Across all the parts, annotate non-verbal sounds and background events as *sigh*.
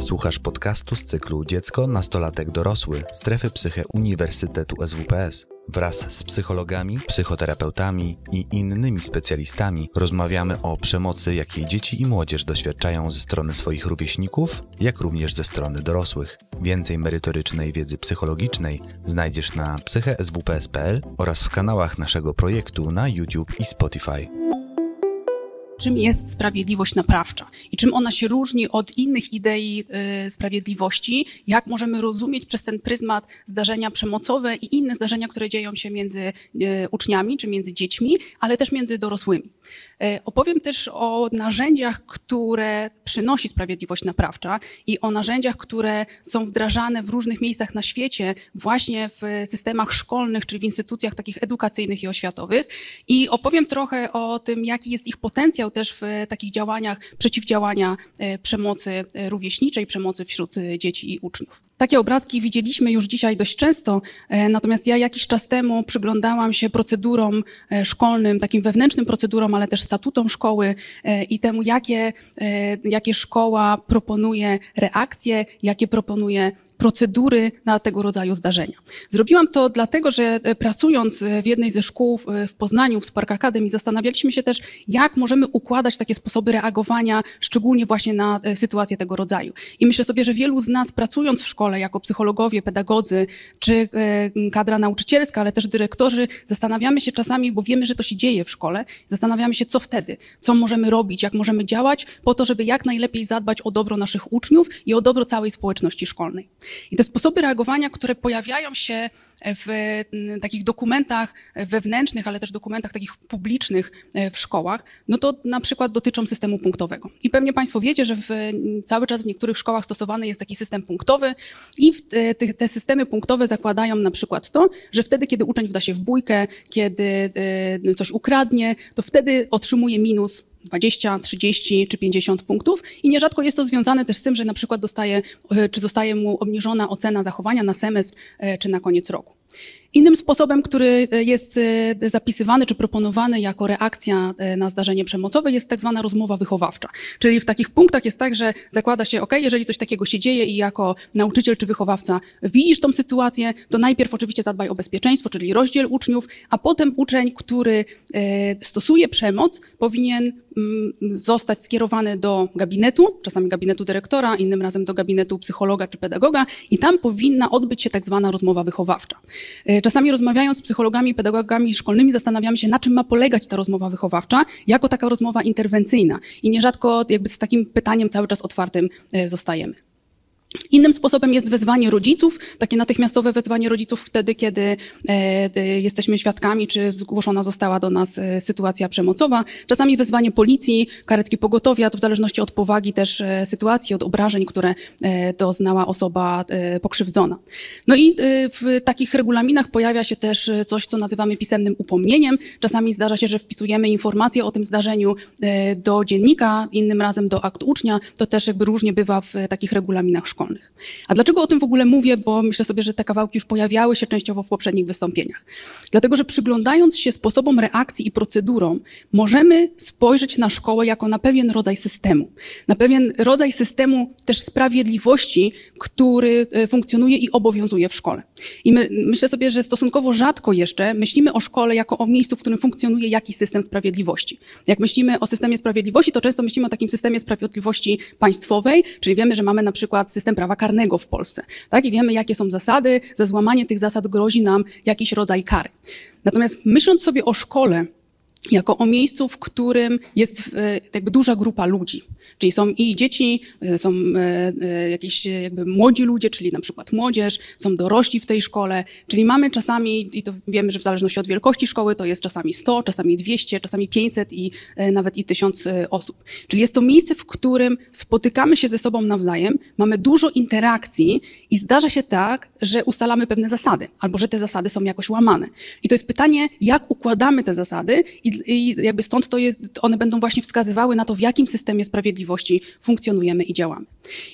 Słuchasz podcastu z cyklu Dziecko, Nastolatek, Dorosły Strefy Psyche Uniwersytetu SWPS. Wraz z psychologami, psychoterapeutami i innymi specjalistami rozmawiamy o przemocy, jakiej dzieci i młodzież doświadczają ze strony swoich rówieśników, jak również ze strony dorosłych. Więcej merytorycznej wiedzy psychologicznej znajdziesz na psycheswps.pl oraz w kanałach naszego projektu na YouTube i Spotify czym jest sprawiedliwość naprawcza i czym ona się różni od innych idei y, sprawiedliwości, jak możemy rozumieć przez ten pryzmat zdarzenia przemocowe i inne zdarzenia, które dzieją się między y, uczniami czy między dziećmi, ale też między dorosłymi. Y, opowiem też o narzędziach, które przynosi sprawiedliwość naprawcza i o narzędziach, które są wdrażane w różnych miejscach na świecie, właśnie w systemach szkolnych, czyli w instytucjach takich edukacyjnych i oświatowych. I opowiem trochę o tym, jaki jest ich potencjał też w takich działaniach przeciwdziałania e, przemocy e, rówieśniczej, przemocy wśród e, dzieci i uczniów. Takie obrazki widzieliśmy już dzisiaj dość często, natomiast ja jakiś czas temu przyglądałam się procedurom szkolnym, takim wewnętrznym procedurom, ale też statutom szkoły i temu, jakie, jakie szkoła proponuje reakcje, jakie proponuje procedury na tego rodzaju zdarzenia. Zrobiłam to dlatego, że e, pracując e, w jednej ze szkół e, w Poznaniu, w Spark Academy, zastanawialiśmy się też, jak możemy układać takie sposoby reagowania, szczególnie właśnie na sytuacje tego rodzaju. I myślę sobie, że wielu z nas pracując w szkole jako psychologowie, pedagodzy, czy kadra nauczycielska, ale też dyrektorzy, zastanawiamy się czasami, bo wiemy, że to się dzieje w szkole, zastanawiamy się, co wtedy, co możemy robić, jak możemy działać po to, żeby jak najlepiej zadbać o dobro naszych uczniów i o dobro całej społeczności szkolnej. I te sposoby reagowania, które pojawiają się w takich dokumentach wewnętrznych, ale też dokumentach takich publicznych e, w szkołach, no to na przykład dotyczą systemu punktowego. I pewnie Państwo wiecie, że w, cały czas w niektórych szkołach stosowany jest taki system punktowy i te, te systemy punktowe zakładają na przykład to, że wtedy, kiedy uczeń wda się w bójkę, kiedy e, coś ukradnie, to wtedy otrzymuje minus 20, 30 czy 50 punktów i nierzadko jest to związane też z tym, że na przykład dostaje, e, czy zostaje mu obniżona ocena zachowania na semestr czy na koniec roku. Innym sposobem, który e, jest e, zapisywany czy proponowany jako reakcja e, na zdarzenie przemocowe jest tak zwana rozmowa wychowawcza. Czyli w takich punktach jest tak, że zakłada się, ok, jeżeli coś takiego się dzieje i jako nauczyciel czy wychowawca widzisz tą sytuację, to najpierw oczywiście zadbaj o bezpieczeństwo, czyli rozdziel uczniów, a potem uczeń, który stosuje przemoc, powinien mm, zostać skierowany do gabinetu, czasami gabinetu dyrektora, innym razem do gabinetu psychologa czy pedagoga i tam powinna odbyć się tak zwana rozmowa wychowawcza. Czasami rozmawiając z psychologami, pedagogami szkolnymi zastanawiamy się, na czym ma polegać ta rozmowa wychowawcza, jako taka rozmowa interwencyjna. I nierzadko jakby z takim pytaniem cały czas otwartym e, zostajemy. Innym sposobem jest wezwanie rodziców, takie natychmiastowe wezwanie rodziców wtedy, kiedy e, e, jesteśmy świadkami, czy zgłoszona została do nas e, sytuacja przemocowa. Czasami wezwanie policji, karetki pogotowia, to w zależności od powagi też sytuacji, od obrażeń, które doznała osoba pokrzywdzona. No i w takich regulaminach pojawia się też coś, co nazywamy pisemnym upomnieniem. Czasami zdarza się, że wpisujemy informacje o tym zdarzeniu do dziennika, innym razem do akt ucznia. To też jakby różnie bywa w takich regulaminach szkolnych szkolnych. A dlaczego o tym w ogóle mówię? Bo myślę sobie, że te kawałki już pojawiały się częściowo w poprzednich wystąpieniach. Dlatego, że przyglądając się sposobom reakcji i procedurom, możemy spojrzeć na szkołę jako na pewien rodzaj systemu. Na pewien rodzaj systemu też sprawiedliwości, który e, funkcjonuje i obowiązuje w szkole. I my, myślę sobie, że stosunkowo rzadko jeszcze myślimy o szkole jako o miejscu, w którym funkcjonuje jakiś system sprawiedliwości. Jak myślimy o systemie sprawiedliwości, to często myślimy o takim systemie sprawiedliwości państwowej, czyli wiemy, że mamy na przykład system prawa karnego w Polsce. Tak? I wiemy, jakie są zasady. Za złamanie tych zasad grozi nam jakiś rodzaj kary. Natomiast myśląc sobie o szkole, jako o miejscu, w którym jest e, jakby duża grupa ludzi. Czyli są i dzieci, e, są e, jakieś jakby młodzi ludzie, czyli na przykład młodzież, są dorośli w tej szkole, czyli mamy czasami, i to wiemy, że w zależności od wielkości szkoły, to jest czasami 100, czasami 200, czasami 500 i nawet i 1000 osób. Czyli jest to miejsce, w którym spotykamy się ze sobą nawzajem, mamy dużo interakcji i zdarza się tak, że ustalamy pewne zasady, albo że te zasady są jakoś łamane. I to jest pytanie, jak układamy te zasady i i, jakby stąd to jest, one będą właśnie wskazywały na to, w jakim systemie sprawiedliwości funkcjonujemy i działamy.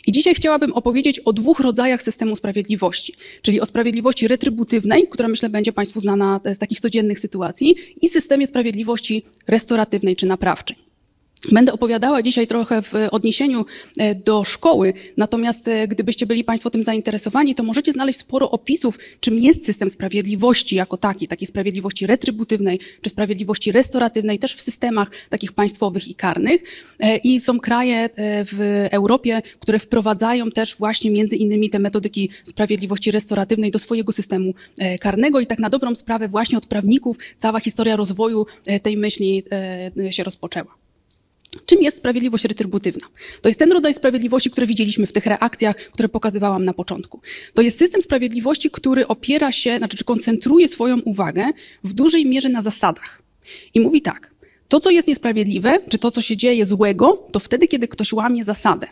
I dzisiaj chciałabym opowiedzieć o dwóch rodzajach systemu sprawiedliwości, czyli o sprawiedliwości retrybutywnej, która myślę będzie Państwu znana z takich codziennych sytuacji, i systemie sprawiedliwości restauratywnej czy naprawczej. Będę opowiadała dzisiaj trochę w odniesieniu e, do szkoły, natomiast e, gdybyście byli Państwo tym zainteresowani, to możecie znaleźć sporo opisów, czym jest system sprawiedliwości jako taki, takiej sprawiedliwości retrybutywnej czy sprawiedliwości restauratywnej, też w systemach takich państwowych i karnych. E, I są kraje w Europie, które wprowadzają też właśnie między innymi te metodyki sprawiedliwości restauratywnej do swojego systemu karnego i tak na dobrą sprawę właśnie od prawników cała historia rozwoju tej myśli się rozpoczęła. Czym jest sprawiedliwość retrybutywna? To jest ten rodzaj sprawiedliwości, który widzieliśmy w tych reakcjach, które pokazywałam na początku. To jest system sprawiedliwości, który opiera się, znaczy, czy koncentruje swoją uwagę w dużej mierze na zasadach. I mówi tak, to, co jest niesprawiedliwe, czy to, co się dzieje złego, to wtedy, kiedy ktoś łamie zasadę.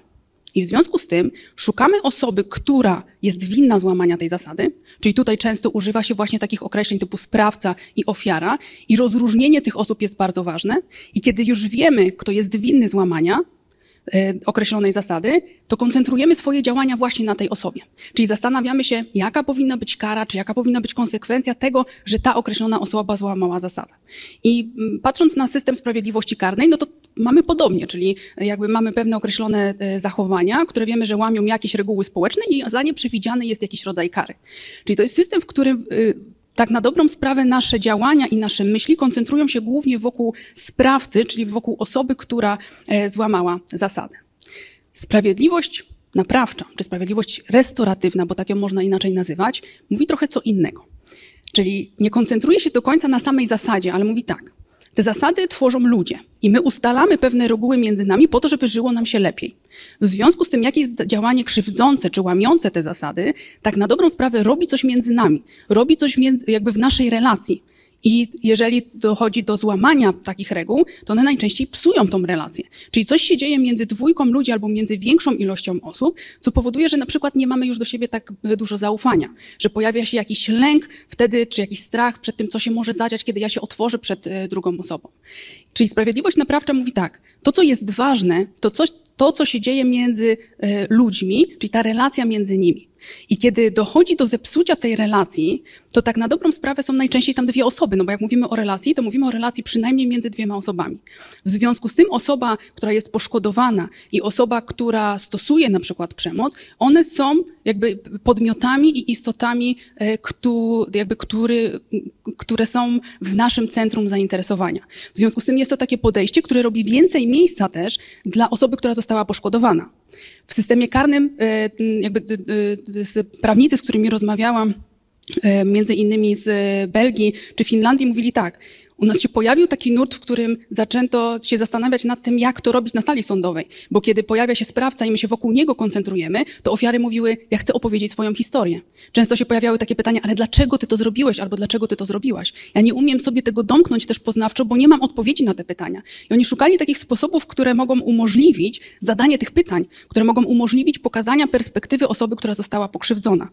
I w związku z tym szukamy osoby, która jest winna złamania tej zasady, czyli tutaj często używa się właśnie takich określeń typu sprawca i ofiara, i rozróżnienie tych osób jest bardzo ważne. I kiedy już wiemy, kto jest winny złamania, e, określonej zasady, to koncentrujemy swoje działania właśnie na tej osobie. Czyli zastanawiamy się, jaka powinna być kara, czy jaka powinna być konsekwencja tego, że ta określona osoba złamała zasadę. I mm, patrząc na system sprawiedliwości karnej, no to mamy podobnie, czyli jakby mamy pewne określone e, zachowania, które wiemy, że łamią jakieś reguły społeczne i za nie przewidziany jest jakiś rodzaj kary. Czyli to jest system, w którym y, tak na dobrą sprawę nasze działania i nasze myśli koncentrują się głównie wokół sprawcy, czyli wokół osoby, która e, złamała zasadę. Sprawiedliwość naprawcza, czy sprawiedliwość restauratywna, bo tak ją można inaczej nazywać, mówi trochę co innego. Czyli nie koncentruje się do końca na samej zasadzie, ale mówi tak. Te zasady tworzą ludzie i my ustalamy pewne reguły między nami po to, żeby żyło nam się lepiej. W związku z tym, jakie jest działanie krzywdzące czy łamiące te zasady, tak na dobrą sprawę robi coś między nami, robi coś między, jakby w naszej relacji. I jeżeli dochodzi do złamania takich reguł, to one najczęściej psują tą relację. Czyli coś się dzieje między dwójką ludzi albo między większą ilością osób, co powoduje, że na przykład nie mamy już do siebie tak dużo zaufania, że pojawia się jakiś lęk wtedy, czy jakiś strach przed tym, co się może zadziać, kiedy ja się otworzę przed e, drugą osobą. Czyli sprawiedliwość naprawcza mówi tak, to co jest ważne, to coś, to co się dzieje między e, ludźmi, czyli ta relacja między nimi. I kiedy dochodzi do zepsucia tej relacji, to tak na dobrą sprawę są najczęściej tam dwie osoby, no bo jak mówimy o relacji, to mówimy o relacji przynajmniej między dwiema osobami. W związku z tym osoba, która jest poszkodowana i osoba, która stosuje na przykład przemoc, one są jakby podmiotami i istotami, e, jakby który, które są w naszym centrum zainteresowania. W związku z tym jest to takie podejście, które robi więcej miejsca też dla osoby, która została poszkodowana. W systemie karnym, e, jakby prawnicy, z którymi rozmawiałam, między innymi z Belgii czy Finlandii, mówili tak. U nas się pojawił taki nurt, w którym zaczęto się zastanawiać nad tym, jak to robić na sali sądowej. Bo kiedy pojawia się sprawca i my się wokół niego koncentrujemy, to ofiary mówiły, ja chcę opowiedzieć swoją historię. Często się pojawiały takie pytania, ale dlaczego ty to zrobiłeś, albo dlaczego ty to zrobiłaś? Ja nie umiem sobie tego domknąć też poznawczo, bo nie mam odpowiedzi na te pytania. I oni szukali takich sposobów, które mogą umożliwić zadanie tych pytań, które mogą umożliwić pokazania perspektywy osoby, która została pokrzywdzona.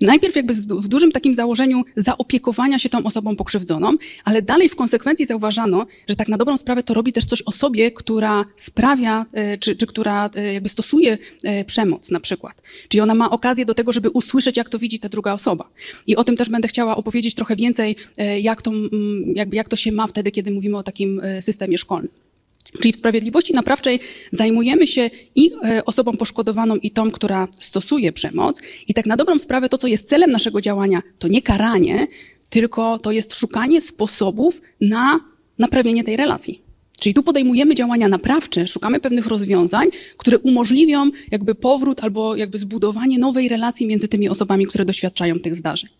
Najpierw jakby w dużym takim założeniu zaopiekowania się tą osobą pokrzywdzoną, ale dalej w konsekwencji zauważano, że tak na dobrą sprawę to robi też coś osobie, która sprawia, e, czy, czy która e, jakby stosuje e, przemoc na przykład. Czyli ona ma okazję do tego, żeby usłyszeć, jak to widzi ta druga osoba. I o tym też będę chciała opowiedzieć trochę więcej, jak to, jakby, jak to się ma wtedy, kiedy mówimy o takim systemie szkolnym. Czyli w sprawiedliwości naprawczej zajmujemy się i osobą poszkodowaną, i tą, która stosuje przemoc. I tak na dobrą sprawę to, co jest celem naszego działania, to nie karanie, tylko to jest szukanie sposobów na naprawienie tej relacji. Czyli tu podejmujemy działania naprawcze, szukamy pewnych rozwiązań, które umożliwią jakby powrót albo jakby zbudowanie nowej relacji między tymi osobami, które doświadczają tych zdarzeń.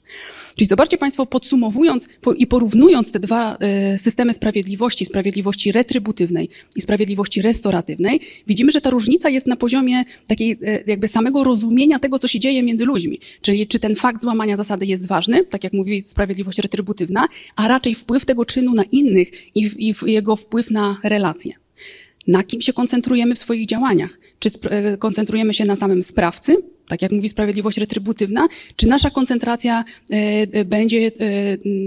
Czyli zobaczcie Państwo, podsumowując i porównując te dwa e, systemy sprawiedliwości, sprawiedliwości retrybutywnej i sprawiedliwości restauratywnej, widzimy, że ta różnica jest na poziomie takiej e, jakby samego rozumienia tego, co się dzieje między ludźmi. Czyli czy ten fakt złamania zasady jest ważny, tak jak mówi sprawiedliwość retrybutywna, a raczej wpływ tego czynu na innych i, i jego wpływ na relacje. Na kim się koncentrujemy w swoich działaniach? Czy e, koncentrujemy się na samym sprawcy, tak jak mówi sprawiedliwość retrybutywna, czy nasza koncentracja e, e, będzie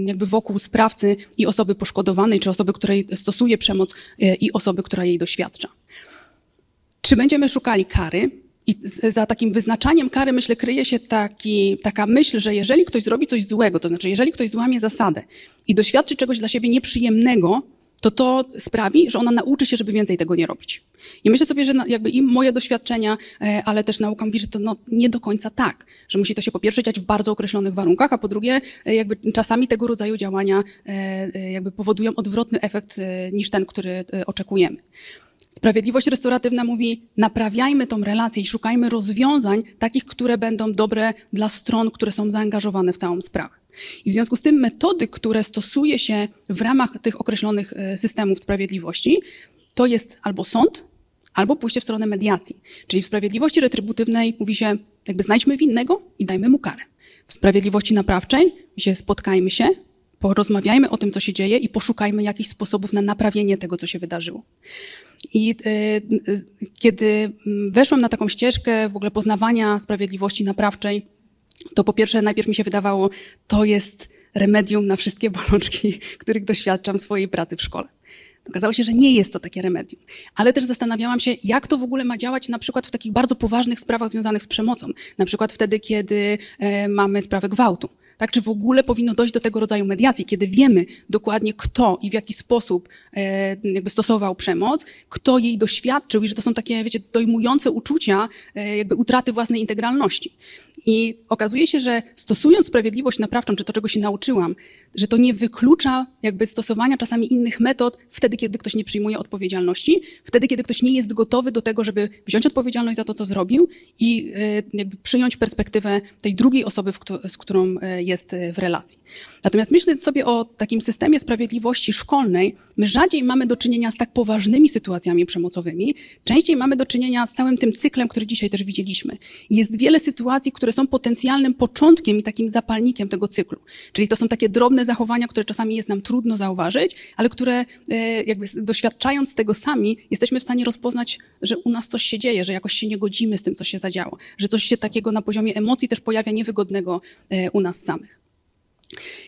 jakby wokół sprawcy i osoby poszkodowanej, czy osoby, której stosuje przemoc i osoby, która jej doświadcza? Czy będziemy szukali kary? I za takim wyznaczaniem kary, myślę, kryje się taki, taka myśl, że jeżeli ktoś zrobi coś złego, to znaczy, jeżeli ktoś złamie zasadę i doświadczy czegoś dla siebie nieprzyjemnego, to to sprawi, że ona nauczy się, żeby więcej tego nie robić. I myślę sobie, że jakby i moje doświadczenia, e, ale też nauka mówi, że to no nie do końca tak, że musi to się po pierwsze dziać w bardzo określonych warunkach, a po drugie e, jakby czasami tego rodzaju działania e, jakby powodują odwrotny efekt niż ten, który oczekujemy. Sprawiedliwość restauratywna mówi, naprawiajmy tą relację i szukajmy rozwiązań takich, które będą dobre dla stron, które są zaangażowane w całą sprawę. I w związku z tym metody, które stosuje się w ramach tych określonych systemów sprawiedliwości, to jest albo sąd, albo pójście w stronę mediacji. Czyli w sprawiedliwości retrybutywnej mówi się, jakby znajdźmy winnego i dajmy mu karę. W sprawiedliwości naprawczej się, spotkajmy się, porozmawiajmy o tym, co się dzieje i poszukajmy jakichś sposobów na naprawienie tego, co się wydarzyło. I y, kiedy mm, weszłam na taką ścieżkę w ogóle poznawania sprawiedliwości naprawczej, to po pierwsze najpierw mi się wydawało, to jest remedium na wszystkie *laughs* bolączki, których doświadczam w swojej pracy w szkole. Okazało się, że nie jest to takie remedium. Ale też zastanawiałam się, jak to w ogóle ma działać na przykład w takich bardzo poważnych sprawach związanych z przemocą. Na przykład wtedy, kiedy e, mamy sprawę gwałtu. Tak, czy w ogóle powinno dojść do tego rodzaju mediacji, kiedy wiemy dokładnie kto i w jaki sposób e, jakby stosował przemoc, kto jej doświadczył i że to są takie, wiecie, dojmujące uczucia e, jakby utraty własnej integralności. I okazuje się, że stosując sprawiedliwość naprawczą, czy to czego się nauczyłam, że to nie wyklucza jakby stosowania czasami innych metod wtedy, kiedy ktoś nie przyjmuje odpowiedzialności, wtedy, kiedy ktoś nie jest gotowy do tego, żeby wziąć odpowiedzialność za to, co zrobił i e, jakby przyjąć perspektywę tej drugiej osoby, z którą e, jest e, w relacji. Natomiast myśląc sobie o takim systemie sprawiedliwości szkolnej, my rzadziej mamy do czynienia z tak poważnymi sytuacjami przemocowymi, częściej mamy do czynienia z całym tym cyklem, który dzisiaj też widzieliśmy. Jest wiele sytuacji, które są potencjalnym początkiem i takim zapalnikiem tego cyklu. Czyli to są takie drobne zachowania, które czasami jest nam trudno zauważyć, ale które e, jakby doświadczając tego sami, jesteśmy w stanie rozpoznać, że u nas coś się dzieje, że jakoś się nie godzimy z tym, co się zadziało, że coś się takiego na poziomie emocji też pojawia niewygodnego e, u nas samych.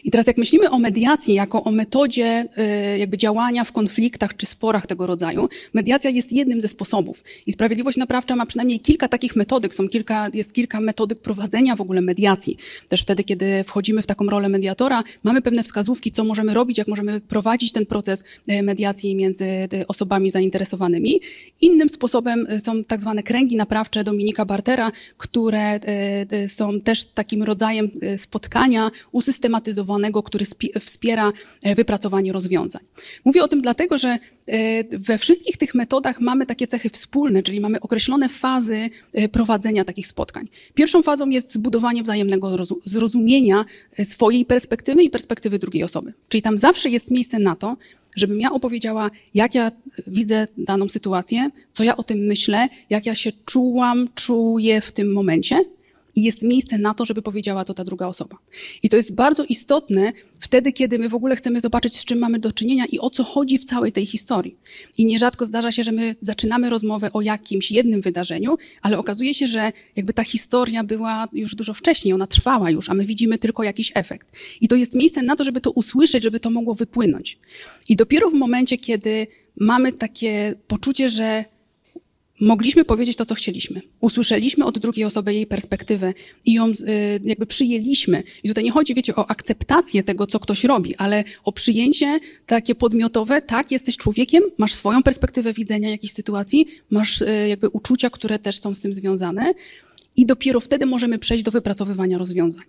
I teraz jak myślimy o mediacji jako o metodzie y, jakby działania w konfliktach czy sporach tego rodzaju, mediacja jest jednym ze sposobów. I sprawiedliwość naprawcza ma przynajmniej kilka takich metodyk, są kilka, jest kilka metodyk prowadzenia w ogóle mediacji. Też wtedy, kiedy wchodzimy w taką rolę mediatora, mamy pewne wskazówki, co możemy robić, jak możemy prowadzić ten proces y, mediacji między y, osobami zainteresowanymi. Innym sposobem są tak zwane kręgi naprawcze Dominika Bartera, które są też takim rodzajem spotkania usystematyzowanego zautomatyzowanego, który wspiera e, wypracowanie rozwiązań. Mówię o tym dlatego, że e, we wszystkich tych metodach mamy takie cechy wspólne, czyli mamy określone fazy e, prowadzenia takich spotkań. Pierwszą fazą jest zbudowanie wzajemnego zrozumienia swojej perspektywy i perspektywy drugiej osoby. Czyli tam zawsze jest miejsce na to, żebym ja opowiedziała, jak ja widzę daną sytuację, co ja o tym myślę, jak ja się czułam, czuję w tym momencie i jest miejsce na to, żeby powiedziała to ta druga osoba. I to jest bardzo istotne wtedy, kiedy my w ogóle chcemy zobaczyć, z czym mamy do czynienia i o co chodzi w całej tej historii. I nierzadko zdarza się, że my zaczynamy rozmowę o jakimś jednym wydarzeniu, ale okazuje się, że jakby ta historia była już dużo wcześniej, ona trwała już, a my widzimy tylko jakiś efekt. I to jest miejsce na to, żeby to usłyszeć, żeby to mogło wypłynąć. I dopiero w momencie, kiedy mamy takie poczucie, że mogliśmy powiedzieć to, co chcieliśmy. Usłyszeliśmy od drugiej osoby jej perspektywę i ją y, jakby przyjęliśmy. I tutaj nie chodzi, wiecie, o akceptację tego, co ktoś robi, ale o przyjęcie takie podmiotowe, tak, jesteś człowiekiem, masz swoją perspektywę widzenia jakiejś sytuacji, masz y, jakby uczucia, które też są z tym związane i dopiero wtedy możemy przejść do wypracowywania rozwiązań.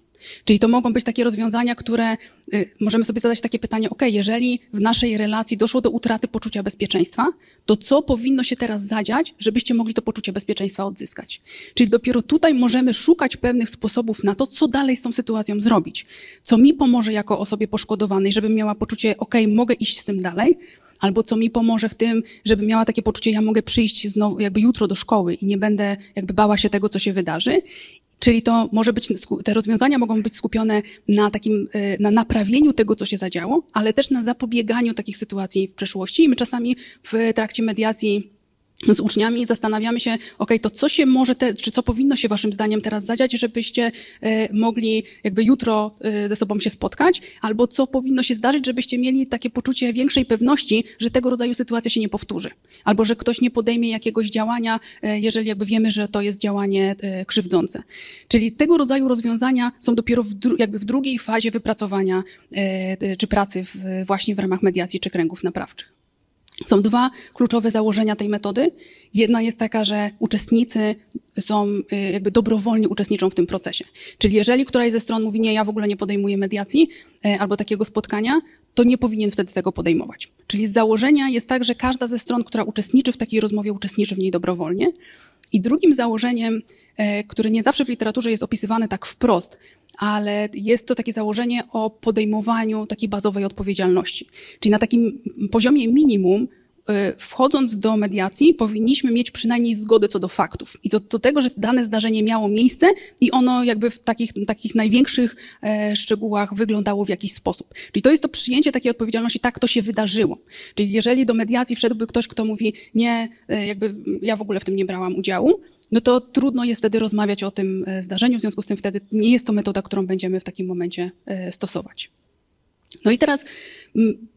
Czyli to mogą być takie rozwiązania, które y, możemy sobie zadać takie pytanie, ok, jeżeli w naszej relacji doszło do utraty poczucia bezpieczeństwa, to co powinno się teraz zadziać, żebyście mogli to poczucie bezpieczeństwa odzyskać? Czyli dopiero tutaj możemy szukać pewnych sposobów na to, co dalej z tą sytuacją zrobić. Co mi pomoże jako osobie poszkodowanej, żebym miała poczucie, ok, mogę iść z tym dalej, albo co mi pomoże w tym, żeby miała takie poczucie, ja mogę przyjść znowu, jakby jutro do szkoły i nie będę jakby bała się tego, co się wydarzy. Czyli to może być, te rozwiązania mogą być skupione na takim, e, na naprawieniu tego, co się zadziało, ale też na zapobieganiu takich sytuacji w przeszłości. I my czasami w trakcie mediacji z uczniami zastanawiamy się, ok, to co się może, te, czy co powinno się waszym zdaniem teraz zadziać, żebyście e, mogli jakby jutro e, ze sobą się spotkać, albo co powinno się zdarzyć, żebyście mieli takie poczucie większej pewności, że tego rodzaju sytuacja się nie powtórzy, albo że ktoś nie podejmie jakiegoś działania, e, jeżeli jakby wiemy, że to jest działanie krzywdzące. Czyli tego rodzaju rozwiązania są dopiero w, dru- jakby w drugiej fazie wypracowania czy pracy w, właśnie w ramach mediacji czy kręgów naprawczych. Są dwa kluczowe założenia tej metody. Jedna jest taka, że uczestnicy są y, jakby dobrowolnie uczestniczą w tym procesie. Czyli jeżeli któraś ze stron mówi, nie, ja w ogóle nie podejmuję mediacji y, albo takiego spotkania, to nie powinien wtedy tego podejmować. Czyli z założenia jest tak, że każda ze stron, która uczestniczy w takiej rozmowie, uczestniczy w niej dobrowolnie. I drugim założeniem, e, które nie zawsze w literaturze jest opisywane tak wprost, ale jest to takie założenie o podejmowaniu takiej bazowej odpowiedzialności. Czyli na takim poziomie minimum, e, wchodząc do mediacji, powinniśmy mieć przynajmniej zgodę co do faktów i co do tego, że dane zdarzenie miało miejsce i ono jakby w takich, takich największych e, szczegółach wyglądało w jakiś sposób. Czyli to jest to przyjęcie takiej odpowiedzialności, tak to się wydarzyło. Czyli jeżeli do mediacji wszedłby ktoś, kto mówi, nie, e, jakby ja w ogóle w tym nie brałam udziału, no to trudno jest wtedy rozmawiać o tym e, zdarzeniu, w związku z tym wtedy nie jest to metoda, którą będziemy w takim momencie e, stosować. No i teraz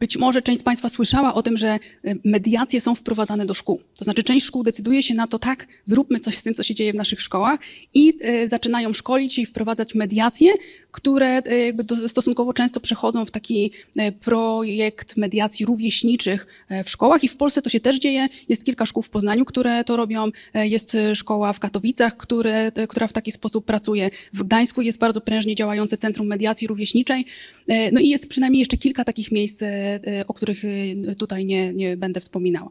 być może część z Państwa słyszała o tym, że e, mediacje są wprowadzane do szkół. To znaczy część szkół decyduje się na to, tak, zróbmy coś z tym, co się dzieje w naszych szkołach i e, zaczynają szkolić i wprowadzać mediacje, które e, jakby stosunkowo często przechodzą w taki projekt mediacji rówieśniczych w szkołach i w Polsce to się też dzieje. Jest kilka szkół w Poznaniu, które to robią. Jest szkoła w Katowicach, które, która w taki sposób pracuje. W Gdańsku jest bardzo prężnie działające Centrum Mediacji Rówieśniczej. No i jest przynajmniej jeszcze kilka takich miejsc, e, o których e, tutaj nie, nie będę wspominała.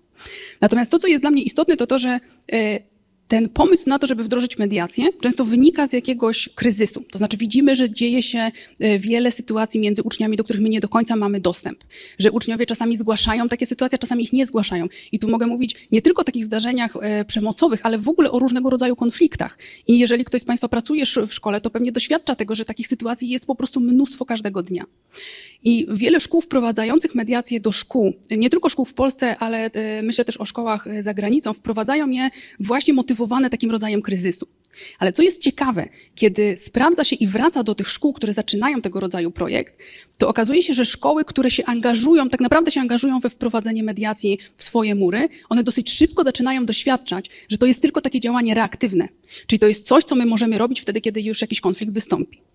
Natomiast to, co jest dla mnie istotne, to to, że e, ten pomysł na to, żeby wdrożyć mediację, często wynika z jakiegoś kryzysu. To znaczy widzimy, że dzieje się e, wiele sytuacji między uczniami, do których my nie do końca mamy dostęp. Że uczniowie czasami zgłaszają takie sytuacje, czasami ich nie zgłaszają. I tu mogę mówić nie tylko o takich zdarzeniach e, przemocowych, ale w ogóle o różnego rodzaju konfliktach. I jeżeli ktoś z Państwa pracuje w szkole, to pewnie doświadcza tego, że takich sytuacji jest po prostu mnóstwo każdego dnia. I wiele szkół wprowadzających mediację do szkół, nie tylko szkół w Polsce, ale e, myślę też o szkołach za granicą, wprowadzają je właśnie takim rodzajem kryzysu. Ale co jest ciekawe, kiedy sprawdza się i wraca do tych szkół, które zaczynają tego rodzaju projekt, to okazuje się, że szkoły, które się angażują, tak naprawdę się angażują we wprowadzenie mediacji w swoje mury, one dosyć szybko zaczynają doświadczać, że to jest tylko takie działanie reaktywne. Czyli to jest coś, co my możemy robić wtedy, kiedy już jakiś konflikt wystąpi.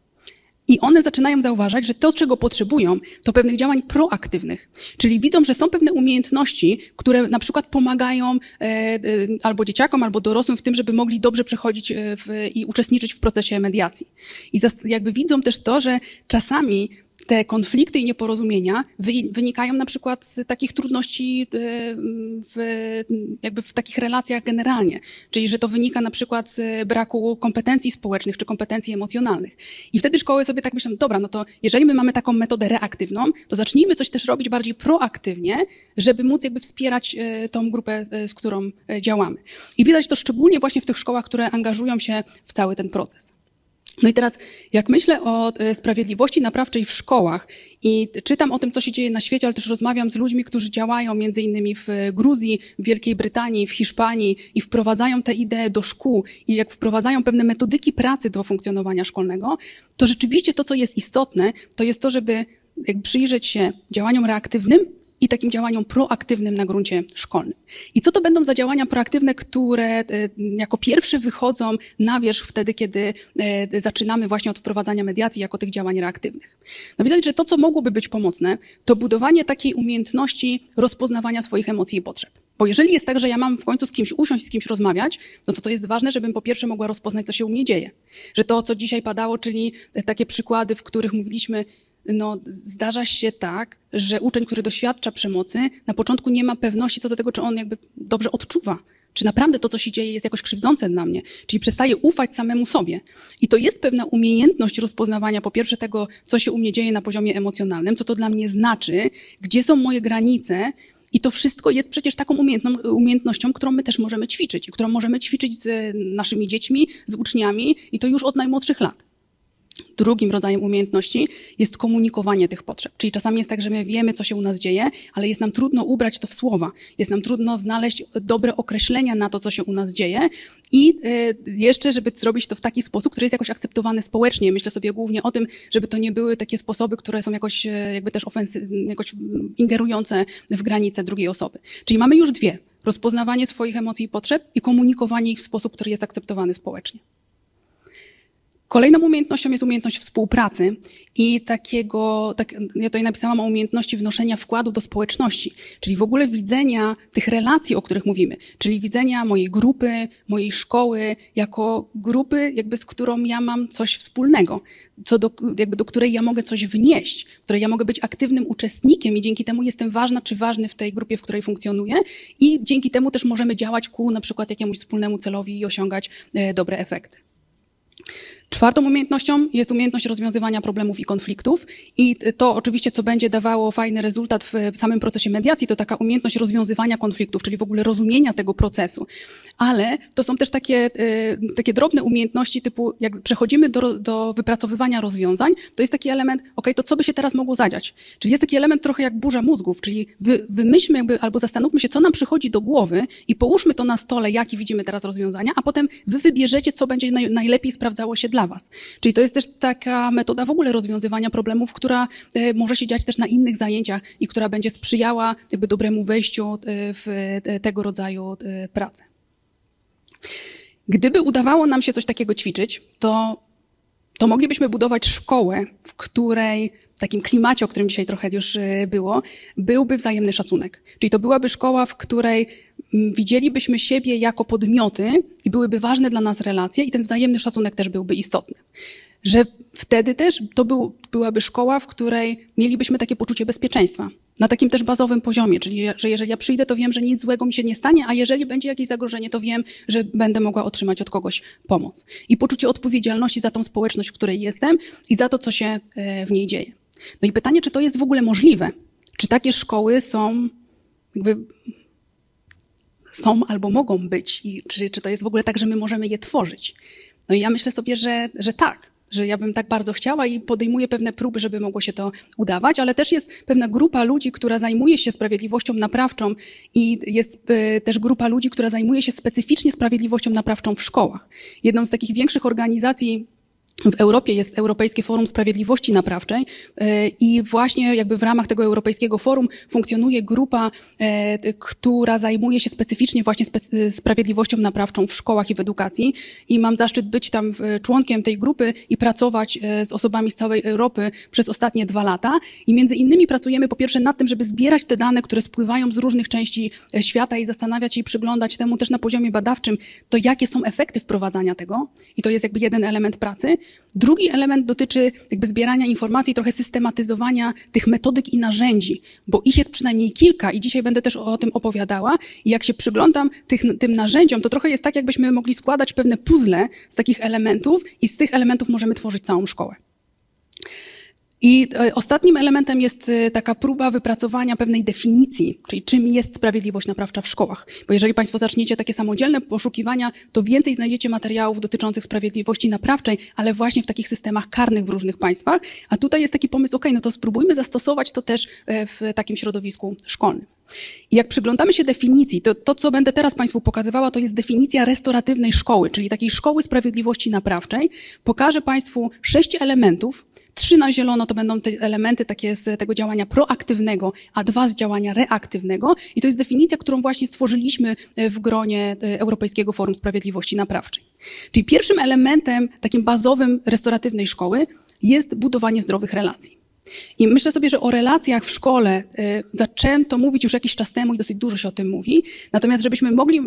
I one zaczynają zauważać, że to, czego potrzebują, to pewnych działań proaktywnych. Czyli widzą, że są pewne umiejętności, które na przykład pomagają e, e, albo dzieciakom, albo dorosłym w tym, żeby mogli dobrze przechodzić e, w, i uczestniczyć w procesie mediacji. I jakby widzą też to, że czasami te konflikty i nieporozumienia wy, wynikają na przykład z takich trudności e, w, jakby w takich relacjach generalnie. Czyli, że to wynika na przykład z braku kompetencji społecznych czy kompetencji emocjonalnych. I wtedy szkoły sobie tak myślą, dobra, no to jeżeli my mamy taką metodę reaktywną, to zacznijmy coś też robić bardziej proaktywnie, żeby móc jakby wspierać e, tą grupę, e, z którą działamy. I widać to szczególnie właśnie w tych szkołach, które angażują się w cały ten proces. No i teraz, jak myślę o e, sprawiedliwości naprawczej w szkołach i czytam o tym, co się dzieje na świecie, ale też rozmawiam z ludźmi, którzy działają między innymi w e, Gruzji, w Wielkiej Brytanii, w Hiszpanii i wprowadzają te idee do szkół i jak wprowadzają pewne metodyki pracy do funkcjonowania szkolnego, to rzeczywiście to, co jest istotne, to jest to, żeby jak przyjrzeć się działaniom reaktywnym, i takim działaniom proaktywnym na gruncie szkolnym. I co to będą za działania proaktywne, które e, jako pierwsze wychodzą na wierzch wtedy, kiedy e, zaczynamy właśnie od wprowadzania mediacji jako tych działań reaktywnych? No widać, że to, co mogłoby być pomocne, to budowanie takiej umiejętności rozpoznawania swoich emocji i potrzeb. Bo jeżeli jest tak, że ja mam w końcu z kimś usiąść, z kimś rozmawiać, no to to jest ważne, żebym po pierwsze mogła rozpoznać, co się u mnie dzieje. Że to, co dzisiaj padało, czyli takie przykłady, w których mówiliśmy, no, zdarza się tak, że uczeń, który doświadcza przemocy, na początku nie ma pewności co do tego, czy on jakby dobrze odczuwa. Czy naprawdę to, co się dzieje, jest jakoś krzywdzące dla mnie? Czyli przestaje ufać samemu sobie. I to jest pewna umiejętność rozpoznawania, po pierwsze, tego, co się u mnie dzieje na poziomie emocjonalnym, co to dla mnie znaczy, gdzie są moje granice. I to wszystko jest przecież taką umiejętnością, którą my też możemy ćwiczyć, którą możemy ćwiczyć z naszymi dziećmi, z uczniami i to już od najmłodszych lat. Drugim rodzajem umiejętności jest komunikowanie tych potrzeb. Czyli czasami jest tak, że my wiemy, co się u nas dzieje, ale jest nam trudno ubrać to w słowa. Jest nam trudno znaleźć dobre określenia na to, co się u nas dzieje. I y, jeszcze, żeby zrobić to w taki sposób, który jest jakoś akceptowany społecznie. Myślę sobie głównie o tym, żeby to nie były takie sposoby, które są jakoś y, jakby też ofensy, jakoś ingerujące w granice drugiej osoby. Czyli mamy już dwie. Rozpoznawanie swoich emocji i potrzeb i komunikowanie ich w sposób, który jest akceptowany społecznie. Kolejną umiejętnością jest umiejętność współpracy i takiego, tak, ja tutaj napisałam o umiejętności wnoszenia wkładu do społeczności, czyli w ogóle widzenia tych relacji, o których mówimy, czyli widzenia mojej grupy, mojej szkoły jako grupy, jakby z którą ja mam coś wspólnego, co do, jakby do której ja mogę coś wnieść, której ja mogę być aktywnym uczestnikiem i dzięki temu jestem ważna czy ważny w tej grupie, w której funkcjonuję i dzięki temu też możemy działać ku na przykład jakiemuś wspólnemu celowi i osiągać e, dobre efekty. Czwartą umiejętnością jest umiejętność rozwiązywania problemów i konfliktów i to oczywiście, co będzie dawało fajny rezultat w samym procesie mediacji, to taka umiejętność rozwiązywania konfliktów, czyli w ogóle rozumienia tego procesu. Ale to są też takie, y, takie drobne umiejętności typu, jak przechodzimy do, do wypracowywania rozwiązań, to jest taki element, ok, to co by się teraz mogło zadziać? Czyli jest taki element trochę jak burza mózgów, czyli wy, wymyślmy jakby, albo zastanówmy się, co nam przychodzi do głowy i połóżmy to na stole, jakie widzimy teraz rozwiązania, a potem wy wybierzecie, co będzie naj, najlepiej sprawdzało się dla was. Czyli to jest też taka metoda w ogóle rozwiązywania problemów, która e, może się dziać też na innych zajęciach i która będzie sprzyjała jakby dobremu wejściu e, w e, tego rodzaju pracę. Gdyby udawało nam się coś takiego ćwiczyć, to, to moglibyśmy budować szkołę, w której w takim klimacie, o którym dzisiaj trochę już było, byłby wzajemny szacunek. Czyli to byłaby szkoła, w której widzielibyśmy siebie jako podmioty i byłyby ważne dla nas relacje i ten wzajemny szacunek też byłby istotny. Że wtedy też to był, byłaby szkoła, w której mielibyśmy takie poczucie bezpieczeństwa. Na takim też bazowym poziomie, czyli że jeżeli ja przyjdę, to wiem, że nic złego mi się nie stanie, a jeżeli będzie jakieś zagrożenie, to wiem, że będę mogła otrzymać od kogoś pomoc. I poczucie odpowiedzialności za tą społeczność, w której jestem i za to, co się e, w niej dzieje. No i pytanie, czy to jest w ogóle możliwe? Czy takie szkoły są jakby są albo mogą być i czy, czy to jest w ogóle tak, że my możemy je tworzyć. No i ja myślę sobie, że, że tak, że ja bym tak bardzo chciała i podejmuję pewne próby, żeby mogło się to udawać, ale też jest pewna grupa ludzi, która zajmuje się sprawiedliwością naprawczą i jest y, też grupa ludzi, która zajmuje się specyficznie sprawiedliwością naprawczą w szkołach. Jedną z takich większych organizacji w Europie jest Europejskie Forum Sprawiedliwości Naprawczej e, i właśnie jakby w ramach tego Europejskiego Forum funkcjonuje grupa, e, która zajmuje się specyficznie właśnie sprawiedliwością naprawczą w szkołach i w edukacji. I mam zaszczyt być tam e, członkiem tej grupy i pracować z osobami z całej Europy przez ostatnie dwa lata. I między innymi pracujemy po pierwsze nad tym, żeby zbierać te dane, które spływają z różnych części świata i zastanawiać się i przyglądać temu też na poziomie badawczym, to jakie są efekty wprowadzania tego. I to jest jakby jeden element pracy. Drugi element dotyczy jakby zbierania informacji, trochę systematyzowania tych metodyk i narzędzi, bo ich jest przynajmniej kilka i dzisiaj będę też o tym opowiadała. I jak się przyglądam tych, tym narzędziom, to trochę jest tak, jakbyśmy mogli składać pewne puzzle z takich elementów i z tych elementów możemy tworzyć całą szkołę. I e, ostatnim elementem jest e, taka próba wypracowania pewnej definicji, czyli czym jest sprawiedliwość naprawcza w szkołach. Bo jeżeli Państwo zaczniecie takie samodzielne poszukiwania, to więcej znajdziecie materiałów dotyczących sprawiedliwości naprawczej, ale właśnie w takich systemach karnych w różnych państwach. A tutaj jest taki pomysł, ok, no to spróbujmy zastosować to też e, w takim środowisku szkolnym. I jak przyglądamy się definicji, to, to co będę teraz Państwu pokazywała, to jest definicja restauratywnej szkoły, czyli takiej szkoły sprawiedliwości naprawczej. Pokażę Państwu sześć elementów, Trzy na zielono to będą te elementy takie z tego działania proaktywnego, a dwa z działania reaktywnego. I to jest definicja, którą właśnie stworzyliśmy e, w gronie e, Europejskiego Forum Sprawiedliwości Naprawczej. Czyli pierwszym elementem, takim bazowym restauratywnej szkoły jest budowanie zdrowych relacji. I myślę sobie, że o relacjach w szkole y, zaczęto mówić już jakiś czas temu i dosyć dużo się o tym mówi. Natomiast żebyśmy mogli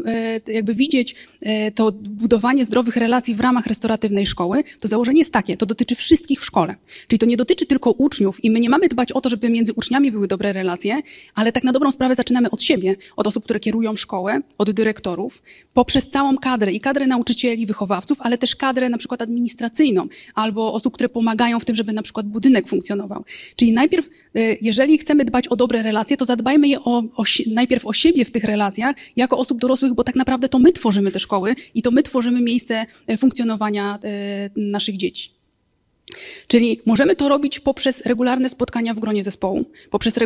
y, jakby widzieć y, to budowanie zdrowych relacji w ramach restauratywnej szkoły, to założenie jest takie, to dotyczy wszystkich w szkole. Czyli to nie dotyczy tylko uczniów i my nie mamy dbać o to, żeby między uczniami były dobre relacje, ale tak na dobrą sprawę zaczynamy od siebie, od osób, które kierują szkołę, od dyrektorów, poprzez całą kadrę i kadrę nauczycieli, wychowawców, ale też kadrę na przykład administracyjną albo osób, które pomagają w tym, żeby na przykład budynek funkcjonował. Czyli najpierw, y, jeżeli chcemy dbać o dobre relacje, to zadbajmy je o, o, najpierw o siebie w tych relacjach, jako osób dorosłych, bo tak naprawdę to my tworzymy te szkoły i to my tworzymy miejsce y, funkcjonowania y, naszych dzieci. Czyli możemy to robić poprzez regularne spotkania w gronie zespołu, poprzez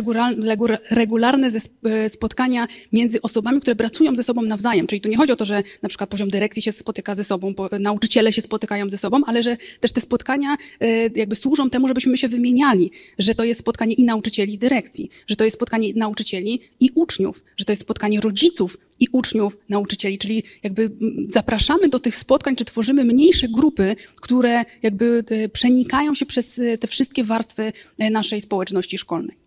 regularne e, spotkania między osobami, które pracują ze sobą nawzajem. Czyli tu nie chodzi o to, że na przykład poziom dyrekcji się spotyka ze sobą, nauczyciele się spotykają ze sobą, ale że też te spotkania e, jakby służą temu, żebyśmy się wymieniali, że to jest spotkanie i nauczycieli, i dyrekcji, że to jest spotkanie nauczycieli i uczniów, że to jest spotkanie rodziców, i uczniów, nauczycieli, czyli jakby zapraszamy do tych spotkań, czy tworzymy mniejsze grupy, które jakby e, przenikają się przez e, te wszystkie warstwy e, naszej społeczności szkolnej.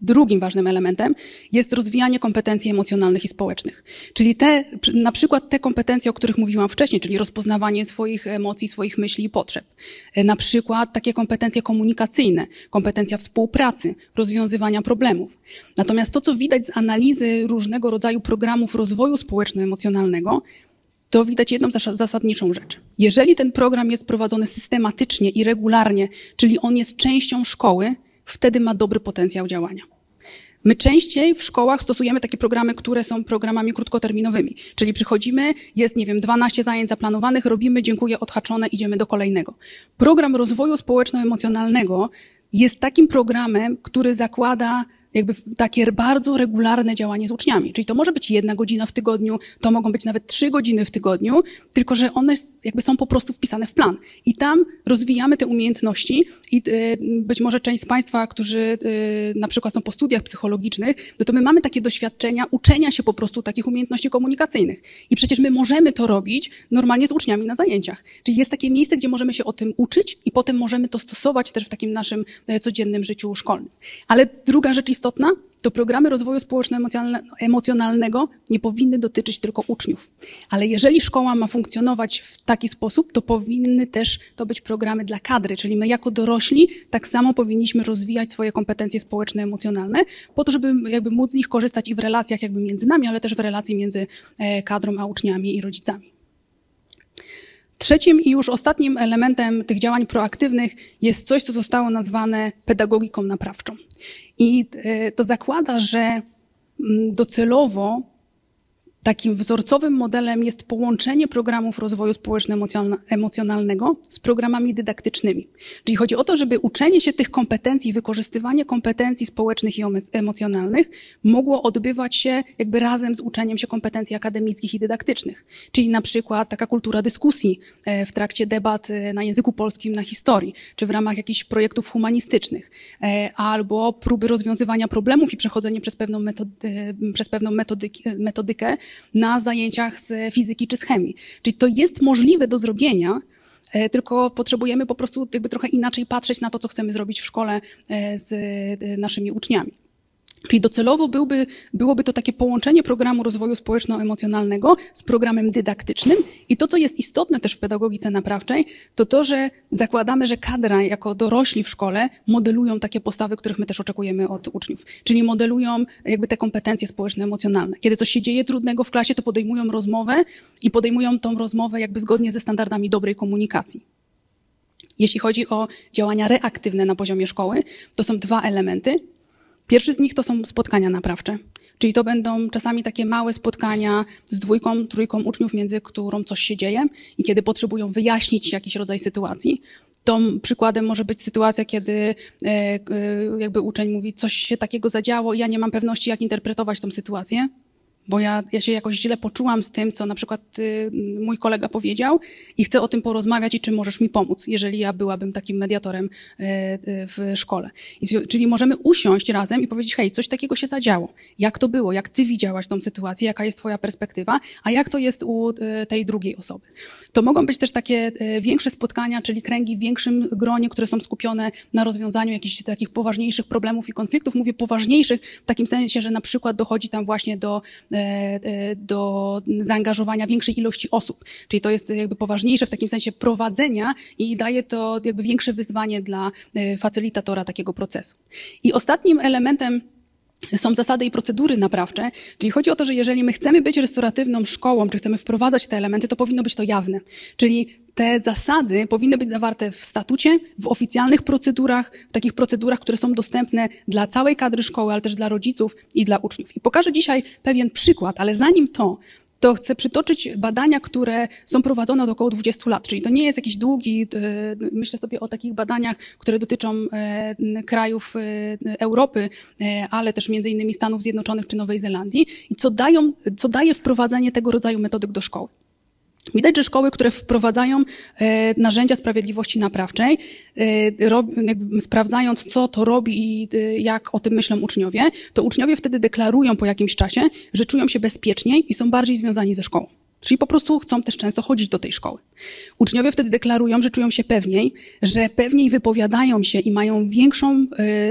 Drugim ważnym elementem jest rozwijanie kompetencji emocjonalnych i społecznych. Czyli te, na przykład te kompetencje, o których mówiłam wcześniej, czyli rozpoznawanie swoich emocji, swoich myśli i potrzeb. E, na przykład takie kompetencje komunikacyjne, kompetencja współpracy, rozwiązywania problemów. Natomiast to, co widać z analizy różnego rodzaju programów rozwoju społeczno-emocjonalnego, to widać jedną zasadniczą rzecz. Jeżeli ten program jest prowadzony systematycznie i regularnie, czyli on jest częścią szkoły, wtedy ma dobry potencjał działania. My częściej w szkołach stosujemy takie programy, które są programami krótkoterminowymi. Czyli przychodzimy, jest, nie wiem, 12 zajęć zaplanowanych, robimy, dziękuję, odhaczone, idziemy do kolejnego. Program rozwoju społeczno-emocjonalnego jest takim programem, który zakłada jakby takie bardzo regularne działanie z uczniami. Czyli to może być jedna godzina w tygodniu, to mogą być nawet trzy godziny w tygodniu, tylko że one jakby są po prostu wpisane w plan. I tam rozwijamy te umiejętności i e, być może część z Państwa, którzy e, na przykład są po studiach psychologicznych, no to my mamy takie doświadczenia uczenia się po prostu takich umiejętności komunikacyjnych. I przecież my możemy to robić normalnie z uczniami na zajęciach. Czyli jest takie miejsce, gdzie możemy się o tym uczyć i potem możemy to stosować też w takim naszym e, codziennym życiu szkolnym. Ale druga rzecz istotna, istotna, to programy rozwoju społeczno-emocjonalnego nie powinny dotyczyć tylko uczniów. Ale jeżeli szkoła ma funkcjonować w taki sposób, to powinny też to być programy dla kadry, czyli my jako dorośli tak samo powinniśmy rozwijać swoje kompetencje społeczno-emocjonalne, po to, żeby jakby móc z nich korzystać i w relacjach jakby między nami, ale też w relacji między e, kadrą a uczniami i rodzicami. Trzecim i już ostatnim elementem tych działań proaktywnych jest coś, co zostało nazwane pedagogiką naprawczą. I e, to zakłada, że mm, docelowo Takim wzorcowym modelem jest połączenie programów rozwoju społeczno-emocjonalnego z programami dydaktycznymi. Czyli chodzi o to, żeby uczenie się tych kompetencji, wykorzystywanie kompetencji społecznych i emocjonalnych mogło odbywać się jakby razem z uczeniem się kompetencji akademickich i dydaktycznych. Czyli na przykład taka kultura dyskusji e, w trakcie debat e, na języku polskim, na historii, czy w ramach jakichś projektów humanistycznych, e, albo próby rozwiązywania problemów i przechodzenie przez pewną, metody, przez pewną metodykę na zajęciach z fizyki czy z chemii. Czyli to jest możliwe do zrobienia, e, tylko potrzebujemy po prostu jakby trochę inaczej patrzeć na to, co chcemy zrobić w szkole e, z e, naszymi uczniami. Czyli docelowo byłby, byłoby to takie połączenie programu rozwoju społeczno-emocjonalnego z programem dydaktycznym. I to, co jest istotne też w pedagogice naprawczej, to to, że zakładamy, że kadra jako dorośli w szkole modelują takie postawy, których my też oczekujemy od uczniów. Czyli modelują jakby te kompetencje społeczno-emocjonalne. Kiedy coś się dzieje trudnego w klasie, to podejmują rozmowę i podejmują tą rozmowę jakby zgodnie ze standardami dobrej komunikacji. Jeśli chodzi o działania reaktywne na poziomie szkoły, to są dwa elementy. Pierwszy z nich to są spotkania naprawcze. Czyli to będą czasami takie małe spotkania z dwójką, trójką uczniów, między którą coś się dzieje i kiedy potrzebują wyjaśnić jakiś rodzaj sytuacji. To przykładem może być sytuacja, kiedy e, e, jakby uczeń mówi, coś się takiego zadziało i ja nie mam pewności, jak interpretować tą sytuację bo ja, ja się jakoś źle poczułam z tym, co na przykład y, mój kolega powiedział i chcę o tym porozmawiać i czy możesz mi pomóc, jeżeli ja byłabym takim mediatorem y, y, w szkole. I, czyli możemy usiąść razem i powiedzieć, hej, coś takiego się zadziało. Jak to było? Jak ty widziałaś tą sytuację? Jaka jest twoja perspektywa? A jak to jest u y, tej drugiej osoby? To mogą być też takie y, większe spotkania, czyli kręgi w większym gronie, które są skupione na rozwiązaniu jakichś takich poważniejszych problemów i konfliktów. Mówię poważniejszych w takim sensie, że na przykład dochodzi tam właśnie do E, e, do zaangażowania większej ilości osób. Czyli to jest jakby poważniejsze w takim sensie prowadzenia i daje to jakby większe wyzwanie dla e, facylitatora takiego procesu. I ostatnim elementem są zasady i procedury naprawcze, czyli chodzi o to, że jeżeli my chcemy być restauratywną szkołą, czy chcemy wprowadzać te elementy, to powinno być to jawne. Czyli te zasady powinny być zawarte w statucie, w oficjalnych procedurach, w takich procedurach, które są dostępne dla całej kadry szkoły, ale też dla rodziców i dla uczniów. I pokażę dzisiaj pewien przykład, ale zanim to, to chcę przytoczyć badania, które są prowadzone od około 20 lat, czyli to nie jest jakiś długi, e, myślę sobie o takich badaniach, które dotyczą e, krajów e, Europy, ale też między innymi Stanów Zjednoczonych czy Nowej Zelandii i co, dają, co daje wprowadzanie tego rodzaju metodyk do szkoły. Widać, że szkoły, które wprowadzają e, narzędzia sprawiedliwości naprawczej, e, sprawdzając, co to robi i e, jak o tym myślą uczniowie, to uczniowie wtedy deklarują po jakimś czasie, że czują się bezpieczniej i są bardziej związani ze szkołą. Czyli po prostu chcą też często chodzić do tej szkoły. Uczniowie wtedy deklarują, że czują się pewniej, że pewniej wypowiadają się i mają większą,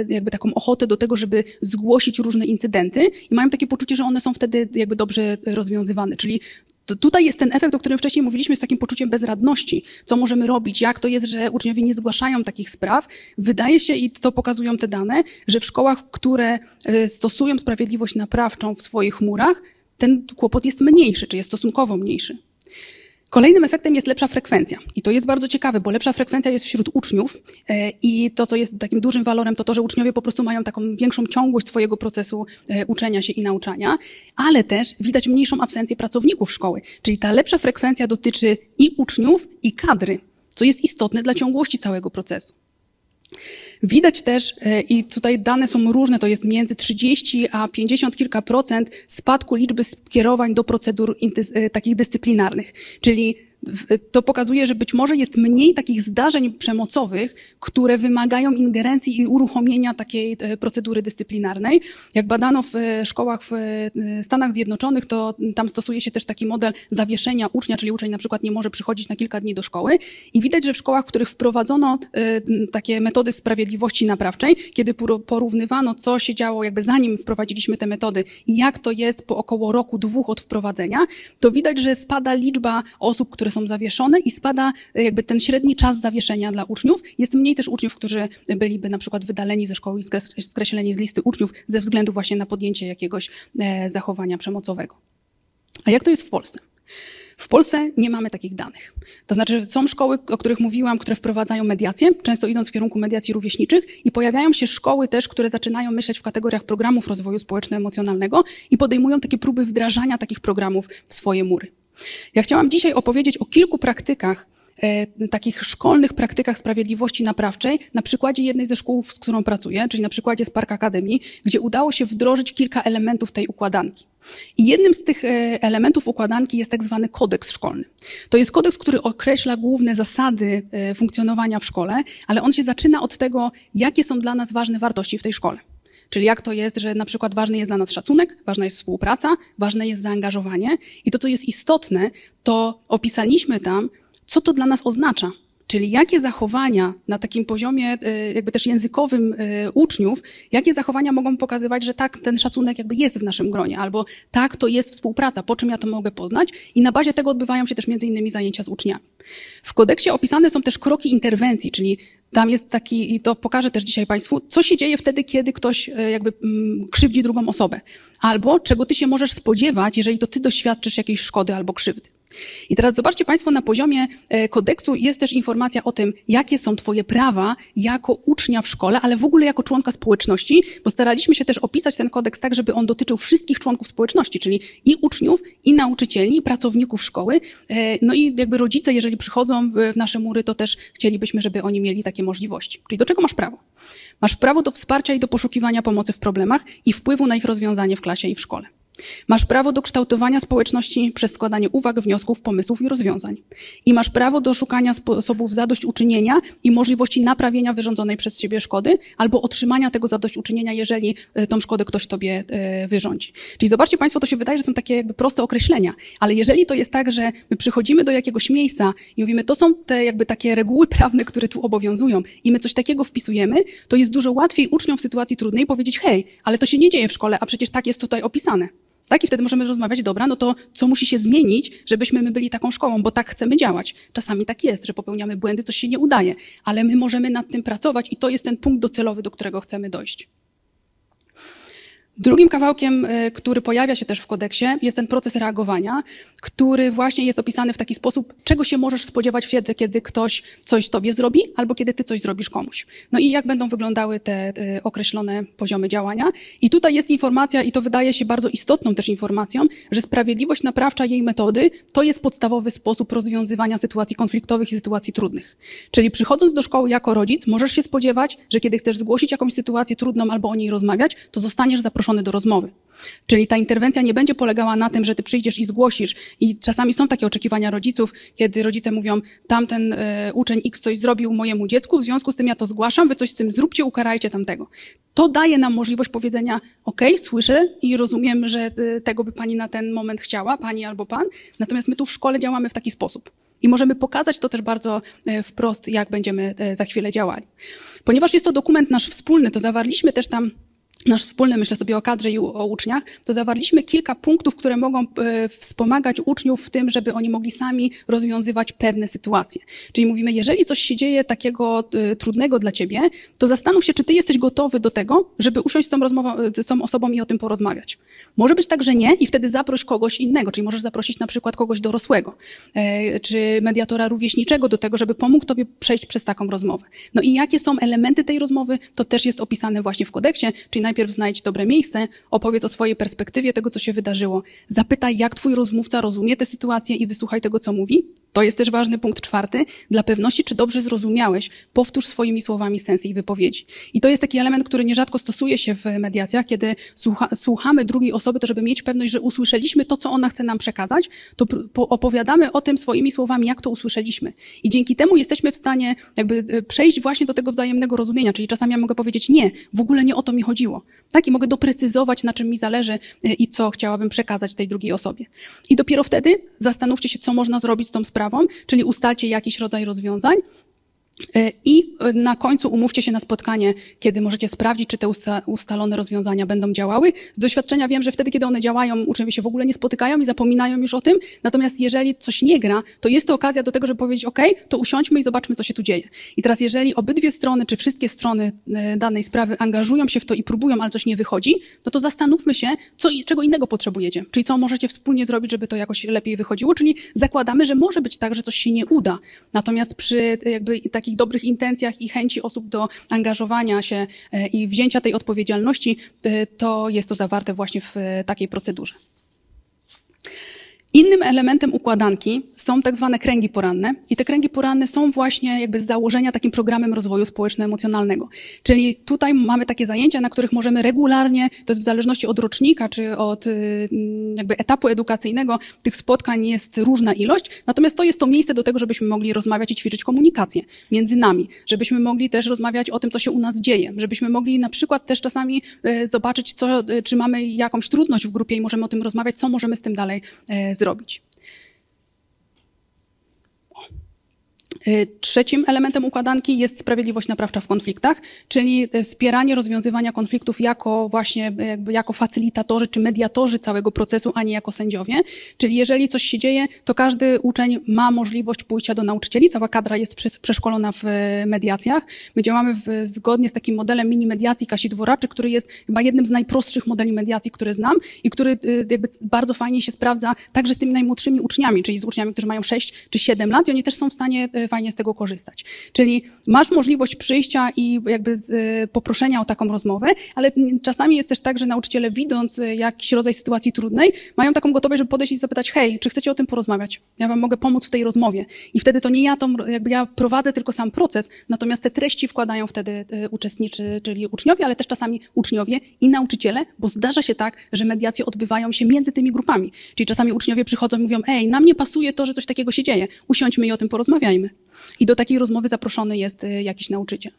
jakby taką ochotę do tego, żeby zgłosić różne incydenty i mają takie poczucie, że one są wtedy jakby dobrze rozwiązywane. Czyli tutaj jest ten efekt, o którym wcześniej mówiliśmy, z takim poczuciem bezradności. Co możemy robić? Jak to jest, że uczniowie nie zgłaszają takich spraw? Wydaje się, i to pokazują te dane, że w szkołach, które e, stosują sprawiedliwość naprawczą w swoich murach, ten kłopot jest mniejszy, czy jest stosunkowo mniejszy. Kolejnym efektem jest lepsza frekwencja. I to jest bardzo ciekawe, bo lepsza frekwencja jest wśród uczniów e, i to, co jest takim dużym walorem, to to, że uczniowie po prostu mają taką większą ciągłość swojego procesu e, uczenia się i nauczania, ale też widać mniejszą absencję pracowników szkoły. Czyli ta lepsza frekwencja dotyczy i uczniów, i kadry, co jest istotne dla ciągłości całego procesu. Widać też, e, i tutaj dane są różne, to jest między 30 a 50 kilka procent spadku liczby skierowań do procedur e, takich dyscyplinarnych. Czyli to pokazuje, że być może jest mniej takich zdarzeń przemocowych, które wymagają ingerencji i uruchomienia takiej e, procedury dyscyplinarnej. Jak badano w e, szkołach w e, Stanach Zjednoczonych, to tam stosuje się też taki model zawieszenia ucznia, czyli uczeń na przykład nie może przychodzić na kilka dni do szkoły i widać, że w szkołach, w których wprowadzono takie metody sprawiedliwości naprawczej, kiedy porównywano, co się działo jakby zanim wprowadziliśmy te metody i jak to jest po około roku, dwóch od wprowadzenia, to widać, że spada liczba osób, które są zawieszone i spada e, jakby ten średni czas zawieszenia dla uczniów. Jest mniej też uczniów, którzy byliby na przykład wydaleni ze szkoły i skreśleni z listy uczniów ze względu właśnie na podjęcie jakiegoś e, zachowania przemocowego. A jak to jest w Polsce? W Polsce nie mamy takich danych. To znaczy, są szkoły, o których mówiłam, które wprowadzają mediację, często idąc w kierunku mediacji rówieśniczych, i pojawiają się szkoły też, które zaczynają myśleć w kategoriach programów rozwoju społeczno-emocjonalnego i podejmują takie próby wdrażania takich programów w swoje mury. Ja chciałam dzisiaj opowiedzieć o kilku praktykach, e, takich szkolnych praktykach sprawiedliwości naprawczej na przykładzie jednej ze szkół, z którą pracuję, czyli na przykładzie Spark Academy, gdzie udało się wdrożyć kilka elementów tej układanki. I jednym z tych e, elementów układanki jest tak zwany kodeks szkolny. To jest kodeks, który określa główne zasady e, funkcjonowania w szkole, ale on się zaczyna od tego, jakie są dla nas ważne wartości w tej szkole. Czyli jak to jest, że na przykład ważny jest dla nas szacunek, ważna jest współpraca, ważne jest zaangażowanie. I to, co jest istotne, to opisaliśmy tam, co to dla nas oznacza. Czyli jakie zachowania na takim poziomie e, jakby też językowym e, uczniów, jakie zachowania mogą pokazywać, że tak, ten szacunek jakby jest w naszym gronie, albo tak, to jest współpraca, po czym ja to mogę poznać i na bazie tego odbywają się też między innymi zajęcia z uczniami. W kodeksie opisane są też kroki interwencji, czyli tam jest taki, i to pokażę też dzisiaj Państwu, co się dzieje wtedy, kiedy ktoś e, jakby mm, krzywdzi drugą osobę. Albo czego ty się możesz spodziewać, jeżeli to ty doświadczysz jakiejś szkody albo krzywdy. I teraz zobaczcie Państwo, na poziomie e, kodeksu jest też informacja o tym, jakie są Twoje prawa jako ucznia w szkole, ale w ogóle jako członka społeczności, bo staraliśmy się też opisać ten kodeks tak, żeby on dotyczył wszystkich członków społeczności, czyli i uczniów, i nauczycieli, i pracowników szkoły. E, no i jakby rodzice, jeżeli przychodzą w nasze mury, to też chcielibyśmy, żeby oni mieli takie możliwości. Czyli do czego masz prawo? Masz prawo do wsparcia i do poszukiwania pomocy w problemach i wpływu na ich rozwiązanie w klasie i w szkole. Masz prawo do kształtowania społeczności przez składanie uwag, wniosków, pomysłów i rozwiązań. I masz prawo do szukania sposobów zadośćuczynienia i możliwości naprawienia wyrządzonej przez ciebie szkody albo otrzymania tego zadośćuczynienia, jeżeli e, tą szkodę ktoś tobie e, wyrządzi. Czyli zobaczcie Państwo, to się wydaje, że są takie jakby proste określenia, ale jeżeli to jest tak, że my przychodzimy do jakiegoś miejsca i mówimy, to są te jakby takie reguły prawne, które tu obowiązują i my coś takiego wpisujemy, to jest dużo łatwiej uczniom w sytuacji trudnej powiedzieć, hej, ale to się nie dzieje w szkole, a przecież tak jest tutaj opisane. Tak? I wtedy możemy rozmawiać, dobra, no to co musi się zmienić, żebyśmy my byli taką szkołą, bo tak chcemy działać. Czasami tak jest, że popełniamy błędy, coś się nie udaje, ale my możemy nad tym pracować i to jest ten punkt docelowy, do którego chcemy dojść. Drugim kawałkiem, y, który pojawia się też w kodeksie, jest ten proces reagowania, który właśnie jest opisany w taki sposób, czego się możesz spodziewać wtedy, kiedy ktoś coś tobie zrobi, albo kiedy ty coś zrobisz komuś. No i jak będą wyglądały te y, określone poziomy działania. I tutaj jest informacja, i to wydaje się bardzo istotną też informacją, że sprawiedliwość naprawcza jej metody to jest podstawowy sposób rozwiązywania sytuacji konfliktowych i sytuacji trudnych. Czyli przychodząc do szkoły jako rodzic, możesz się spodziewać, że kiedy chcesz zgłosić jakąś sytuację trudną albo o niej rozmawiać, to zostaniesz zaproszony zaproszony do rozmowy. Czyli ta interwencja nie będzie polegała na tym, że ty przyjdziesz i zgłosisz. I czasami są takie oczekiwania rodziców, kiedy rodzice mówią, tamten y, uczeń X coś zrobił mojemu dziecku, w związku z tym ja to zgłaszam, wy coś z tym zróbcie, ukarajcie tamtego. To daje nam możliwość powiedzenia, ok, słyszę i rozumiem, że y, tego by pani na ten moment chciała, pani albo pan, natomiast my tu w szkole działamy w taki sposób. I możemy pokazać to też bardzo wprost, jak będziemy za chwilę działali. Ponieważ jest to dokument nasz wspólny, to zawarliśmy też tam nasz wspólny, myślę sobie o kadrze i o uczniach, to zawarliśmy kilka punktów, które mogą e, wspomagać uczniów w tym, żeby oni mogli sami rozwiązywać pewne sytuacje. Czyli mówimy, jeżeli coś się dzieje takiego e, trudnego dla ciebie, to zastanów się, czy ty jesteś gotowy do tego, żeby usiąść z tą, rozmową, e, z tą osobą i o tym porozmawiać. Może być tak, że nie i wtedy zaproś kogoś innego, czyli możesz zaprosić na przykład kogoś dorosłego, czy mediatora rówieśniczego do tego, żeby pomógł tobie przejść przez taką rozmowę. No i jakie są elementy tej rozmowy, to też jest opisane właśnie w kodeksie, czyli najpierw znajdź dobre miejsce, opowiedz o swojej perspektywie tego, co się wydarzyło. Zapytaj, jak twój rozmówca rozumie tę sytuację i wysłuchaj tego, co mówi. To jest też ważny punkt czwarty. Dla pewności, czy dobrze zrozumiałeś, powtórz swoimi słowami sens jej wypowiedzi. I to jest taki element, który nierzadko stosuje się w mediacjach, kiedy słucha, słuchamy drugiej osoby, to żeby mieć pewność, że usłyszeliśmy to, co ona chce nam przekazać, to opowiadamy o tym swoimi słowami, jak to usłyszeliśmy. I dzięki temu jesteśmy w stanie jakby e, przejść właśnie do tego wzajemnego rozumienia. Czyli czasami ja mogę powiedzieć, nie, w ogóle nie o to mi chodziło. Tak? I mogę doprecyzować, na czym mi zależy e, i co chciałabym przekazać tej drugiej osobie. I dopiero wtedy zastanówcie się, co można zrobić z tą sprawą, czyli ustalcie jakiś rodzaj rozwiązań, I na końcu umówcie się na spotkanie, kiedy możecie sprawdzić, czy te usta ustalone rozwiązania będą działały. Z doświadczenia wiem, że wtedy, kiedy one działają, uczniowie się w ogóle nie spotykają i zapominają już o tym. Natomiast jeżeli coś nie gra, to jest to okazja do tego, żeby powiedzieć, OK, to usiądźmy i zobaczmy, co się tu dzieje. I teraz, jeżeli obydwie strony, czy wszystkie strony e, danej sprawy angażują się w to i próbują, ale coś nie wychodzi, no to zastanówmy się, co, czego innego potrzebujecie. Czyli co możecie wspólnie zrobić, żeby to jakoś lepiej wychodziło. Czyli zakładamy, że może być tak, że coś się nie uda. Natomiast przy jakby takiej takich dobrych intencjach i chęci osób do angażowania się e, i wzięcia tej odpowiedzialności, e, to jest to zawarte właśnie w e, takiej procedurze. Innym elementem układanki są tak zwane kręgi poranne i te kręgi poranne są właśnie jakby z założenia takim programem rozwoju społeczno-emocjonalnego. Czyli tutaj mamy takie zajęcia, na których możemy regularnie, to jest w zależności od rocznika czy od y, jakby etapu edukacyjnego, tych spotkań jest różna ilość, natomiast to jest to miejsce do tego, żebyśmy mogli rozmawiać i ćwiczyć komunikację między nami, żebyśmy mogli też rozmawiać o tym, co się u nas dzieje, żebyśmy mogli na przykład też czasami y, zobaczyć, co, y, czy mamy jakąś trudność w grupie i możemy o tym rozmawiać, co możemy z tym dalej zrobić zrobić. Y, trzecim elementem układanki jest sprawiedliwość naprawcza w konfliktach, czyli y, wspieranie rozwiązywania konfliktów jako właśnie y, jakby jako facylitatorzy czy mediatorzy całego procesu, a nie jako sędziowie. Czyli jeżeli coś się dzieje, to każdy uczeń ma możliwość pójścia do nauczycieli, cała kadra jest przeszkolona w mediacjach. My działamy w, zgodnie z takim modelem mini mediacji Kasi Dworaczy, który jest chyba jednym z najprostszych modeli mediacji, które znam i który jakby bardzo fajnie się sprawdza także z tymi najmłodszymi uczniami, czyli z uczniami, którzy mają 6 czy 7 lat i oni też są w stanie fajnie z tego korzystać. Czyli masz możliwość przyjścia i jakby y, poproszenia o taką rozmowę, ale czasami jest też tak, że nauczyciele widząc y, jakiś rodzaj sytuacji trudnej, mają taką gotowość, żeby podejść i zapytać, hej, czy chcecie o tym porozmawiać? Ja wam mogę pomóc w tej rozmowie. I wtedy to nie ja tą, jakby ja prowadzę tylko sam proces, natomiast te treści wkładają wtedy y, uczestniczy, czyli uczniowie, ale też czasami uczniowie i nauczyciele, bo zdarza się tak, że mediacje odbywają się między tymi grupami. Czyli czasami uczniowie przychodzą i mówią, ej, nam nie pasuje to, że coś takiego się dzieje. Usiądźmy i o tym porozmawiajmy. I do takiej rozmowy zaproszony jest y, jakiś nauczyciel.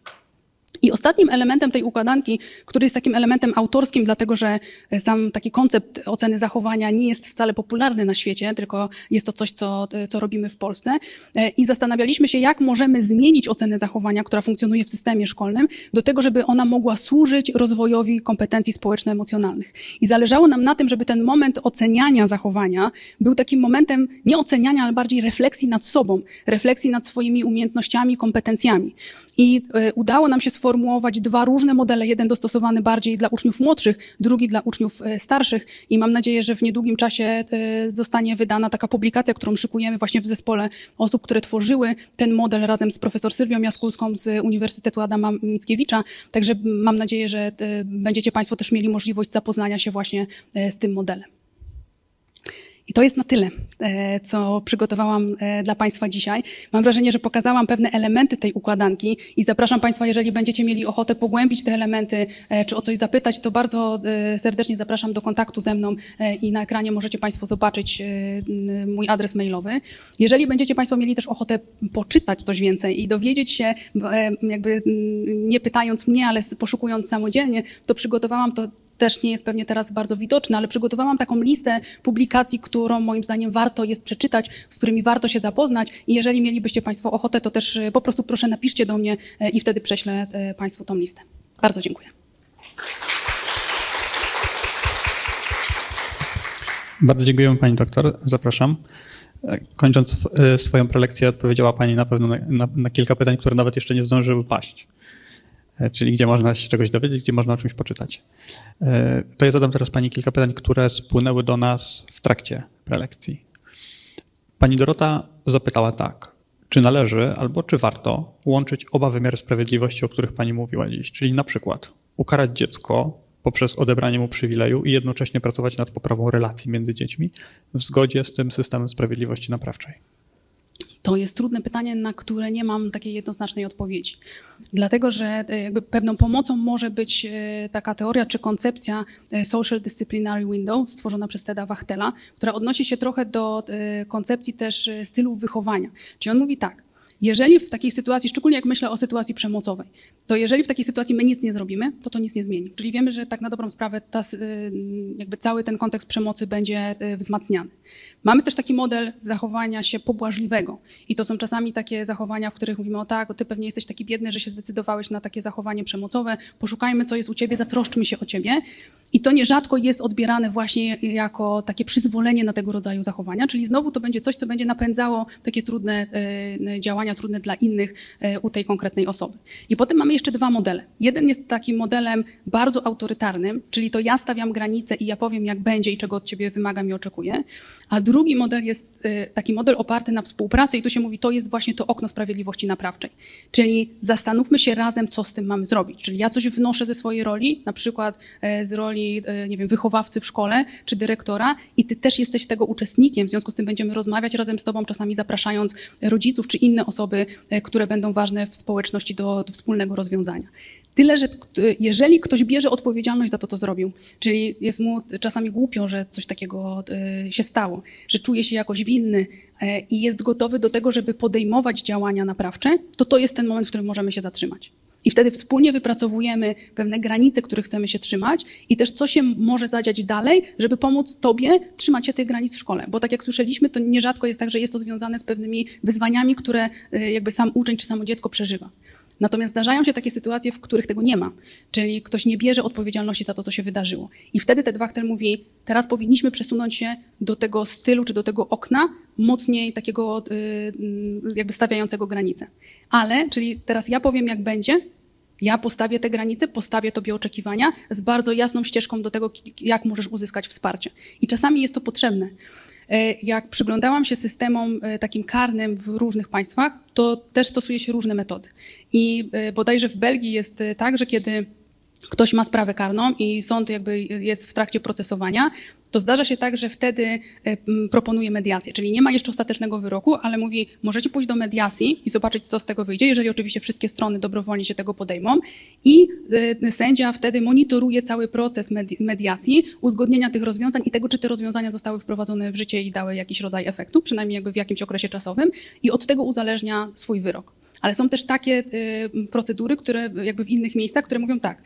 I ostatnim elementem tej układanki, który jest takim elementem autorskim, dlatego że e, sam taki koncept oceny zachowania nie jest wcale popularny na świecie, tylko jest to coś, co, e, co robimy w Polsce. E, I zastanawialiśmy się, jak możemy zmienić ocenę zachowania, która funkcjonuje w systemie szkolnym, do tego, żeby ona mogła służyć rozwojowi kompetencji społeczno-emocjonalnych. I zależało nam na tym, żeby ten moment oceniania zachowania był takim momentem nie oceniania, ale bardziej refleksji nad sobą, refleksji nad swoimi umiejętnościami, kompetencjami. I y, udało nam się sformułować dwa różne modele, jeden dostosowany bardziej dla uczniów młodszych, drugi dla uczniów y, starszych i mam nadzieję, że w niedługim czasie y, zostanie wydana taka publikacja, którą szykujemy właśnie w zespole osób, które tworzyły ten model razem z profesor Sylwią Jaskulską z Uniwersytetu Adama Mickiewicza. Także mam nadzieję, że będziecie Państwo też mieli możliwość zapoznania się właśnie z tym modelem. I to jest na tyle, e, co przygotowałam e, dla Państwa dzisiaj. Mam wrażenie, że pokazałam pewne elementy tej układanki i zapraszam Państwa, jeżeli będziecie mieli ochotę pogłębić te elementy, e, czy o coś zapytać, to bardzo serdecznie zapraszam do kontaktu ze mną i na ekranie możecie Państwo zobaczyć mój adres mailowy. Jeżeli będziecie Państwo mieli też ochotę poczytać coś więcej i dowiedzieć się, jakby nie pytając mnie, ale poszukując samodzielnie, to przygotowałam to też nie jest pewnie teraz bardzo widoczne, ale przygotowałam taką listę publikacji, którą moim zdaniem warto jest przeczytać, z którymi warto się zapoznać i jeżeli mielibyście Państwo ochotę, to też e, po prostu proszę napiszcie do mnie e, i wtedy prześlę e, Państwu tą listę. Bardzo dziękuję. Bardzo dziękujemy Pani doktor. Zapraszam. Kończąc swoją prelekcję, odpowiedziała Pani na pewno na, na, na kilka pytań, które nawet jeszcze nie zdążyły paść. E, czyli gdzie można się czegoś dowiedzieć, gdzie można o czymś poczytać. E, to ja zadam teraz Pani kilka pytań, które spłynęły do nas w trakcie prelekcji. Pani Dorota zapytała tak, czy należy albo czy warto łączyć oba wymiary sprawiedliwości, o których Pani mówiła dziś, czyli na przykład ukarać dziecko poprzez odebranie mu przywileju i jednocześnie pracować nad poprawą relacji między dziećmi w zgodzie z tym systemem sprawiedliwości naprawczej. To jest trudne pytanie, na które nie mam takiej jednoznacznej odpowiedzi. Dlatego, że e, jakby pewną pomocą może być e, taka teoria czy koncepcja e, Social Disciplinary Window stworzona przez Teda Wachtela, która odnosi się trochę do koncepcji też stylów wychowania. Czyli on mówi tak, jeżeli w takiej sytuacji, szczególnie jak myślę o sytuacji przemocowej, to jeżeli w takiej sytuacji my nic nie zrobimy, to to nic nie zmieni. Czyli wiemy, że tak na dobrą sprawę ta, jakby cały ten kontekst przemocy będzie wzmacniany. Mamy też taki model zachowania się pobłażliwego. I to są czasami takie zachowania, w których mówimy, o tak, ty pewnie jesteś taki biedny, że się zdecydowałeś na takie zachowanie przemocowe, poszukajmy, co jest u ciebie, zatroszczmy się o ciebie. I to nierzadko jest odbierane właśnie jako takie przyzwolenie na tego rodzaju zachowania, czyli znowu to będzie coś, co będzie napędzało takie trudne e, działania, trudne dla innych e, u tej konkretnej osoby. I potem mamy jeszcze dwa modele. Jeden jest takim modelem bardzo autorytarnym, czyli to ja stawiam granice i ja powiem, jak będzie i czego od ciebie wymagam i oczekuję. A drugi model jest taki model oparty na współpracy i tu się mówi, to jest właśnie to okno sprawiedliwości naprawczej. Czyli zastanówmy się razem, co z tym mamy zrobić. Czyli ja coś wnoszę ze swojej roli, na przykład e, z roli, e, nie wiem, wychowawcy w szkole czy dyrektora i ty też jesteś tego uczestnikiem, w związku z tym będziemy rozmawiać razem z tobą, czasami zapraszając rodziców czy inne osoby, e, które będą ważne w społeczności do, do wspólnego rozwiązania. Tyle, że jeżeli ktoś bierze odpowiedzialność za to, co zrobił, czyli jest mu czasami głupio, że coś takiego e, się stało, że czuje się jakoś winny e, i jest gotowy do tego, żeby podejmować działania naprawcze, to to jest ten moment, w którym możemy się zatrzymać. I wtedy wspólnie wypracowujemy pewne granice, których chcemy się trzymać i też co się może zadziać dalej, żeby pomóc Tobie trzymać się tych granic w szkole. Bo tak jak słyszeliśmy, to nierzadko jest tak, że jest to związane z pewnymi wyzwaniami, które e, jakby sam uczeń czy samo dziecko przeżywa. Natomiast zdarzają się takie sytuacje, w których tego nie ma, czyli ktoś nie bierze odpowiedzialności za to, co się wydarzyło. I wtedy Ted Wachter mówi, teraz powinniśmy przesunąć się do tego stylu czy do tego okna mocniej takiego y, jakby stawiającego granice. Ale, czyli teraz ja powiem, jak będzie, ja postawię te granice, postawię tobie oczekiwania z bardzo jasną ścieżką do tego, jak możesz uzyskać wsparcie. I czasami jest to potrzebne. E, jak przyglądałam się systemom e, takim karnym w różnych państwach, to też stosuje się różne metody. I e, bodajże w Belgii jest tak, że kiedy ktoś ma sprawę karną i sąd jakby jest w trakcie procesowania, to zdarza się tak, że wtedy e, proponuje mediację, czyli nie ma jeszcze ostatecznego wyroku, ale mówi, możecie pójść do mediacji i zobaczyć, co z tego wyjdzie, jeżeli oczywiście wszystkie strony dobrowolnie się tego podejmą i e, sędzia wtedy monitoruje cały proces mediacji, uzgodnienia tych rozwiązań i tego, czy te rozwiązania zostały wprowadzone w życie i dały jakiś rodzaj efektu, przynajmniej jakby w jakimś okresie czasowym i od tego uzależnia swój wyrok. Ale są też takie e, procedury, które jakby w innych miejscach, które mówią tak,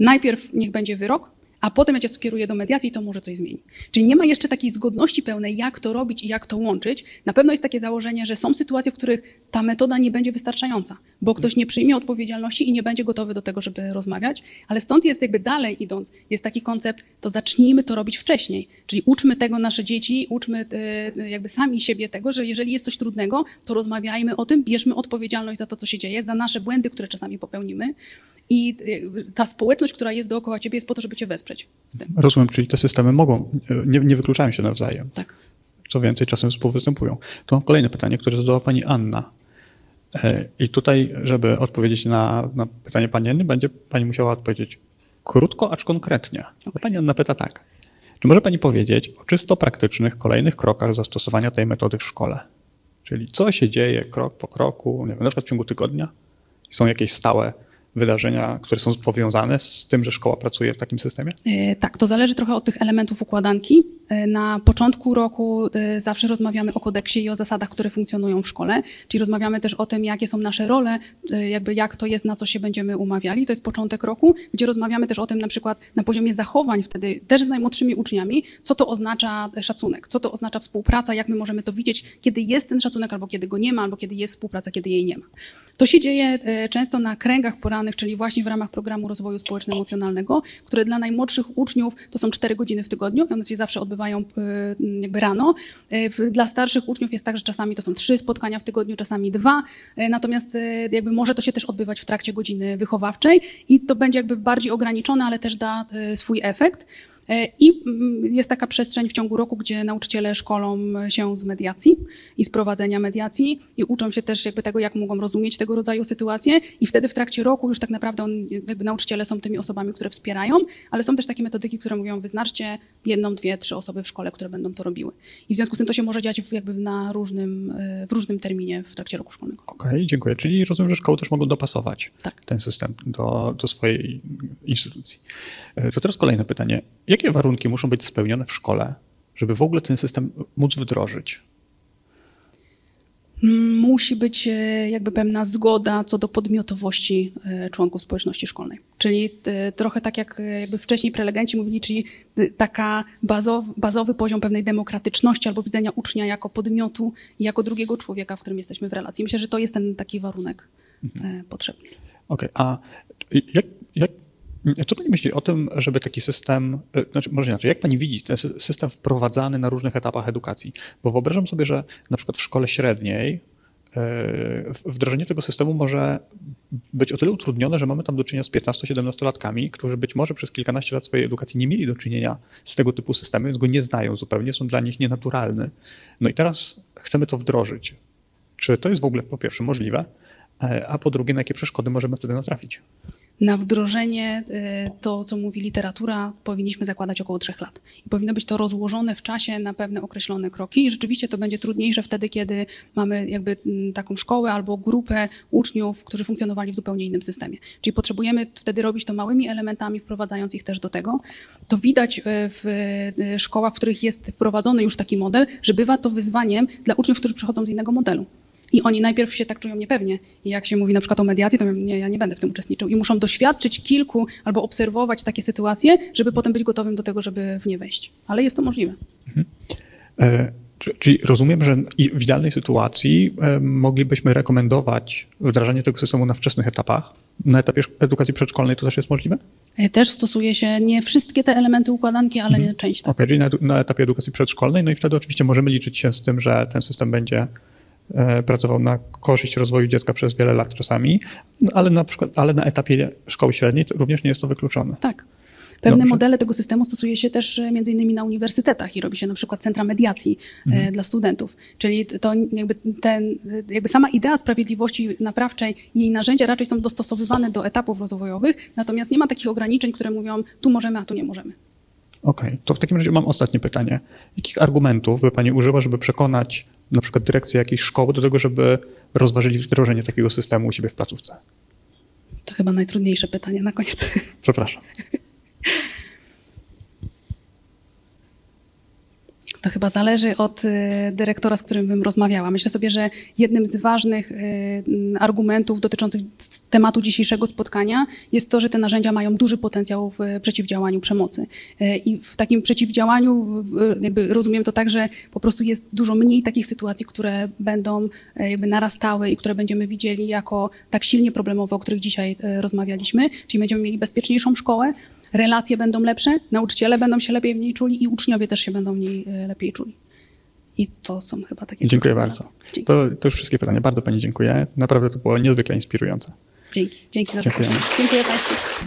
najpierw niech będzie wyrok, a potem ja cię skieruję do mediacji, to może coś zmieni. Czyli nie ma jeszcze takiej zgodności pełnej, jak to robić i jak to łączyć. Na pewno jest takie założenie, że są sytuacje, w których ta metoda nie będzie wystarczająca, bo ktoś nie przyjmie odpowiedzialności i nie będzie gotowy do tego, żeby rozmawiać, ale stąd jest jakby dalej idąc, jest taki koncept, to zacznijmy to robić wcześniej. Czyli uczmy tego nasze dzieci, uczmy e, jakby sami siebie tego, że jeżeli jest coś trudnego, to rozmawiajmy o tym, bierzmy odpowiedzialność za to, co się dzieje, za nasze błędy, które czasami popełnimy. I e, ta społeczność, która jest dookoła ciebie, jest po to, żeby cię wesprzeć. Rozumiem, czyli te systemy mogą, nie, nie wykluczają się nawzajem. Tak. Co więcej, czasem współwystępują. Tu mam kolejne pytanie, które zadała pani Anna. E, I tutaj, żeby odpowiedzieć na, na pytanie pani Anny, będzie pani musiała odpowiedzieć krótko, acz konkretnie. Okay. Pani Anna pyta tak. Czy może pani powiedzieć o czysto praktycznych kolejnych krokach zastosowania tej metody w szkole? Czyli co się dzieje krok po kroku, nie wiem, na przykład w ciągu tygodnia? Są jakieś stałe wydarzenia, które są powiązane z tym, że szkoła pracuje w takim systemie? E, tak, to zależy trochę od tych elementów układanki. E, na początku roku e, zawsze rozmawiamy o kodeksie i o zasadach, które funkcjonują w szkole, czyli rozmawiamy też o tym, jakie są nasze role, jakby jak to jest, na co się będziemy umawiali. To jest początek roku, gdzie rozmawiamy też o tym na przykład na poziomie zachowań wtedy też z najmłodszymi uczniami, co to oznacza szacunek, co to oznacza współpraca, jak my możemy to widzieć, kiedy jest ten szacunek, albo kiedy go nie ma, albo kiedy jest współpraca, kiedy jej nie ma. To się dzieje często na kręgach porannych, czyli właśnie w ramach programu rozwoju społeczno-emocjonalnego, które dla najmłodszych uczniów to są 4 godziny w tygodniu one się zawsze odbywają e, jakby rano. E, dla starszych uczniów jest tak, że czasami to są trzy spotkania w tygodniu, czasami dwa, e, natomiast jakby może to się też odbywać w trakcie godziny wychowawczej i to będzie jakby bardziej ograniczone, ale też da swój efekt. E, I mm, jest taka przestrzeń w ciągu roku, gdzie nauczyciele szkolą się z mediacji i z prowadzenia mediacji i uczą się też jakby tego, jak mogą rozumieć tego rodzaju sytuacje i wtedy w trakcie roku już tak naprawdę on, jakby nauczyciele są tymi osobami, które wspierają, ale są też takie metodyki, które mówią, wyznaczcie jedną, dwie, trzy osoby w szkole, które będą to robiły. I w związku z tym to się może dziać jakby na różnym, e, w różnym terminie w trakcie roku szkolnego. Okej, okay, dziękuję. Czyli rozumiem, że szkoły też mogą dopasować tak. ten system do, do swojej instytucji. E, to teraz kolejne pytanie Jakie warunki muszą być spełnione w szkole, żeby w ogóle ten system móc wdrożyć? Musi być e, jakby pewna zgoda co do podmiotowości e, członków społeczności szkolnej. Czyli e, trochę tak jak jakby wcześniej prelegenci mówili, czyli taka bazowy, bazowy poziom pewnej demokratyczności albo widzenia ucznia jako podmiotu i jako drugiego człowieka, w którym jesteśmy w relacji. Myślę, że to jest ten taki warunek mhm. potrzebny. Okej, okay. a jak, jak co Pani myśli o tym, żeby taki system, e, znaczy może inaczej, jak Pani widzi ten system wprowadzany na różnych etapach edukacji? Bo wyobrażam sobie, że na przykład w szkole średniej e, wdrożenie tego systemu może być o tyle utrudnione, że mamy tam do czynienia z 15-17-latkami, którzy być może przez kilkanaście lat swojej edukacji nie mieli do czynienia z tego typu systemem, więc go nie znają zupełnie, są dla nich nienaturalne. No i teraz chcemy to wdrożyć. Czy to jest w ogóle po pierwsze możliwe, e, a po drugie, na jakie przeszkody możemy wtedy natrafić? Na wdrożenie y, to, co mówi literatura, powinniśmy zakładać około trzech lat. I powinno być to rozłożone w czasie na pewne określone kroki. I rzeczywiście to będzie trudniejsze wtedy, kiedy mamy jakby taką szkołę albo grupę uczniów, którzy funkcjonowali w zupełnie innym systemie. Czyli potrzebujemy wtedy robić to małymi elementami, wprowadzając ich też do tego. To widać y, w y, szkołach, w których jest wprowadzony już taki model, że bywa to wyzwaniem dla uczniów, którzy przychodzą z innego modelu. I oni najpierw się tak czują niepewnie. I jak się mówi na przykład o mediacji, to nie, ja nie będę w tym uczestniczył. I muszą doświadczyć kilku albo obserwować takie sytuacje, żeby potem być gotowym do tego, żeby w nie wejść. Ale jest to możliwe. Mhm. E, czyli rozumiem, że w idealnej sytuacji e, moglibyśmy rekomendować wdrażanie tego systemu na wczesnych etapach. Na etapie edukacji przedszkolnej to też jest możliwe? E, też stosuje się nie wszystkie te elementy układanki, ale mhm. część tak. Okej, okay, czyli na, na etapie edukacji przedszkolnej, no i wtedy oczywiście możemy liczyć się z tym, że ten system będzie pracował na korzyść rozwoju dziecka przez wiele lat czasami, ale na przykład, ale na etapie szkoły średniej również nie jest to wykluczone. Tak. Pewne Dobrze. modele tego systemu stosuje się też e, między innymi na uniwersytetach i robi się na przykład centra mediacji e, mhm. dla studentów. Czyli to jakby, ten, jakby sama idea sprawiedliwości naprawczej i jej narzędzia raczej są dostosowywane do etapów rozwojowych, natomiast nie ma takich ograniczeń, które mówią tu możemy, a tu nie możemy. Okej, okay. to w takim razie mam ostatnie pytanie. Jakich argumentów by Pani użyła, żeby przekonać na przykład dyrekcję jakiejś szkoły do tego, żeby rozważyli wdrożenie takiego systemu u siebie w placówce? To chyba najtrudniejsze pytanie na koniec. Przepraszam. *laughs* To chyba zależy od y, dyrektora, z którym bym rozmawiała. Myślę sobie, że jednym z ważnych y, argumentów dotyczących tematu dzisiejszego spotkania jest to, że te narzędzia mają duży potencjał w przeciwdziałaniu przemocy. Y, I w takim przeciwdziałaniu jakby rozumiem to tak, że po prostu jest dużo mniej takich sytuacji, które będą jakby narastały i które będziemy widzieli jako tak silnie problemowe, o których dzisiaj rozmawialiśmy. Czyli będziemy mieli bezpieczniejszą szkołę, relacje będą lepsze, nauczyciele będą się lepiej w niej czuli i uczniowie też się będą w niej e, lepiej czuli. I to są chyba takie... Dziękuję bardzo. To, to już wszystkie pytania. Bardzo Pani dziękuję. Naprawdę to było niezwykle inspirujące. Dzięki. Dzięki za zaproszenie. Dziękuję Państwu.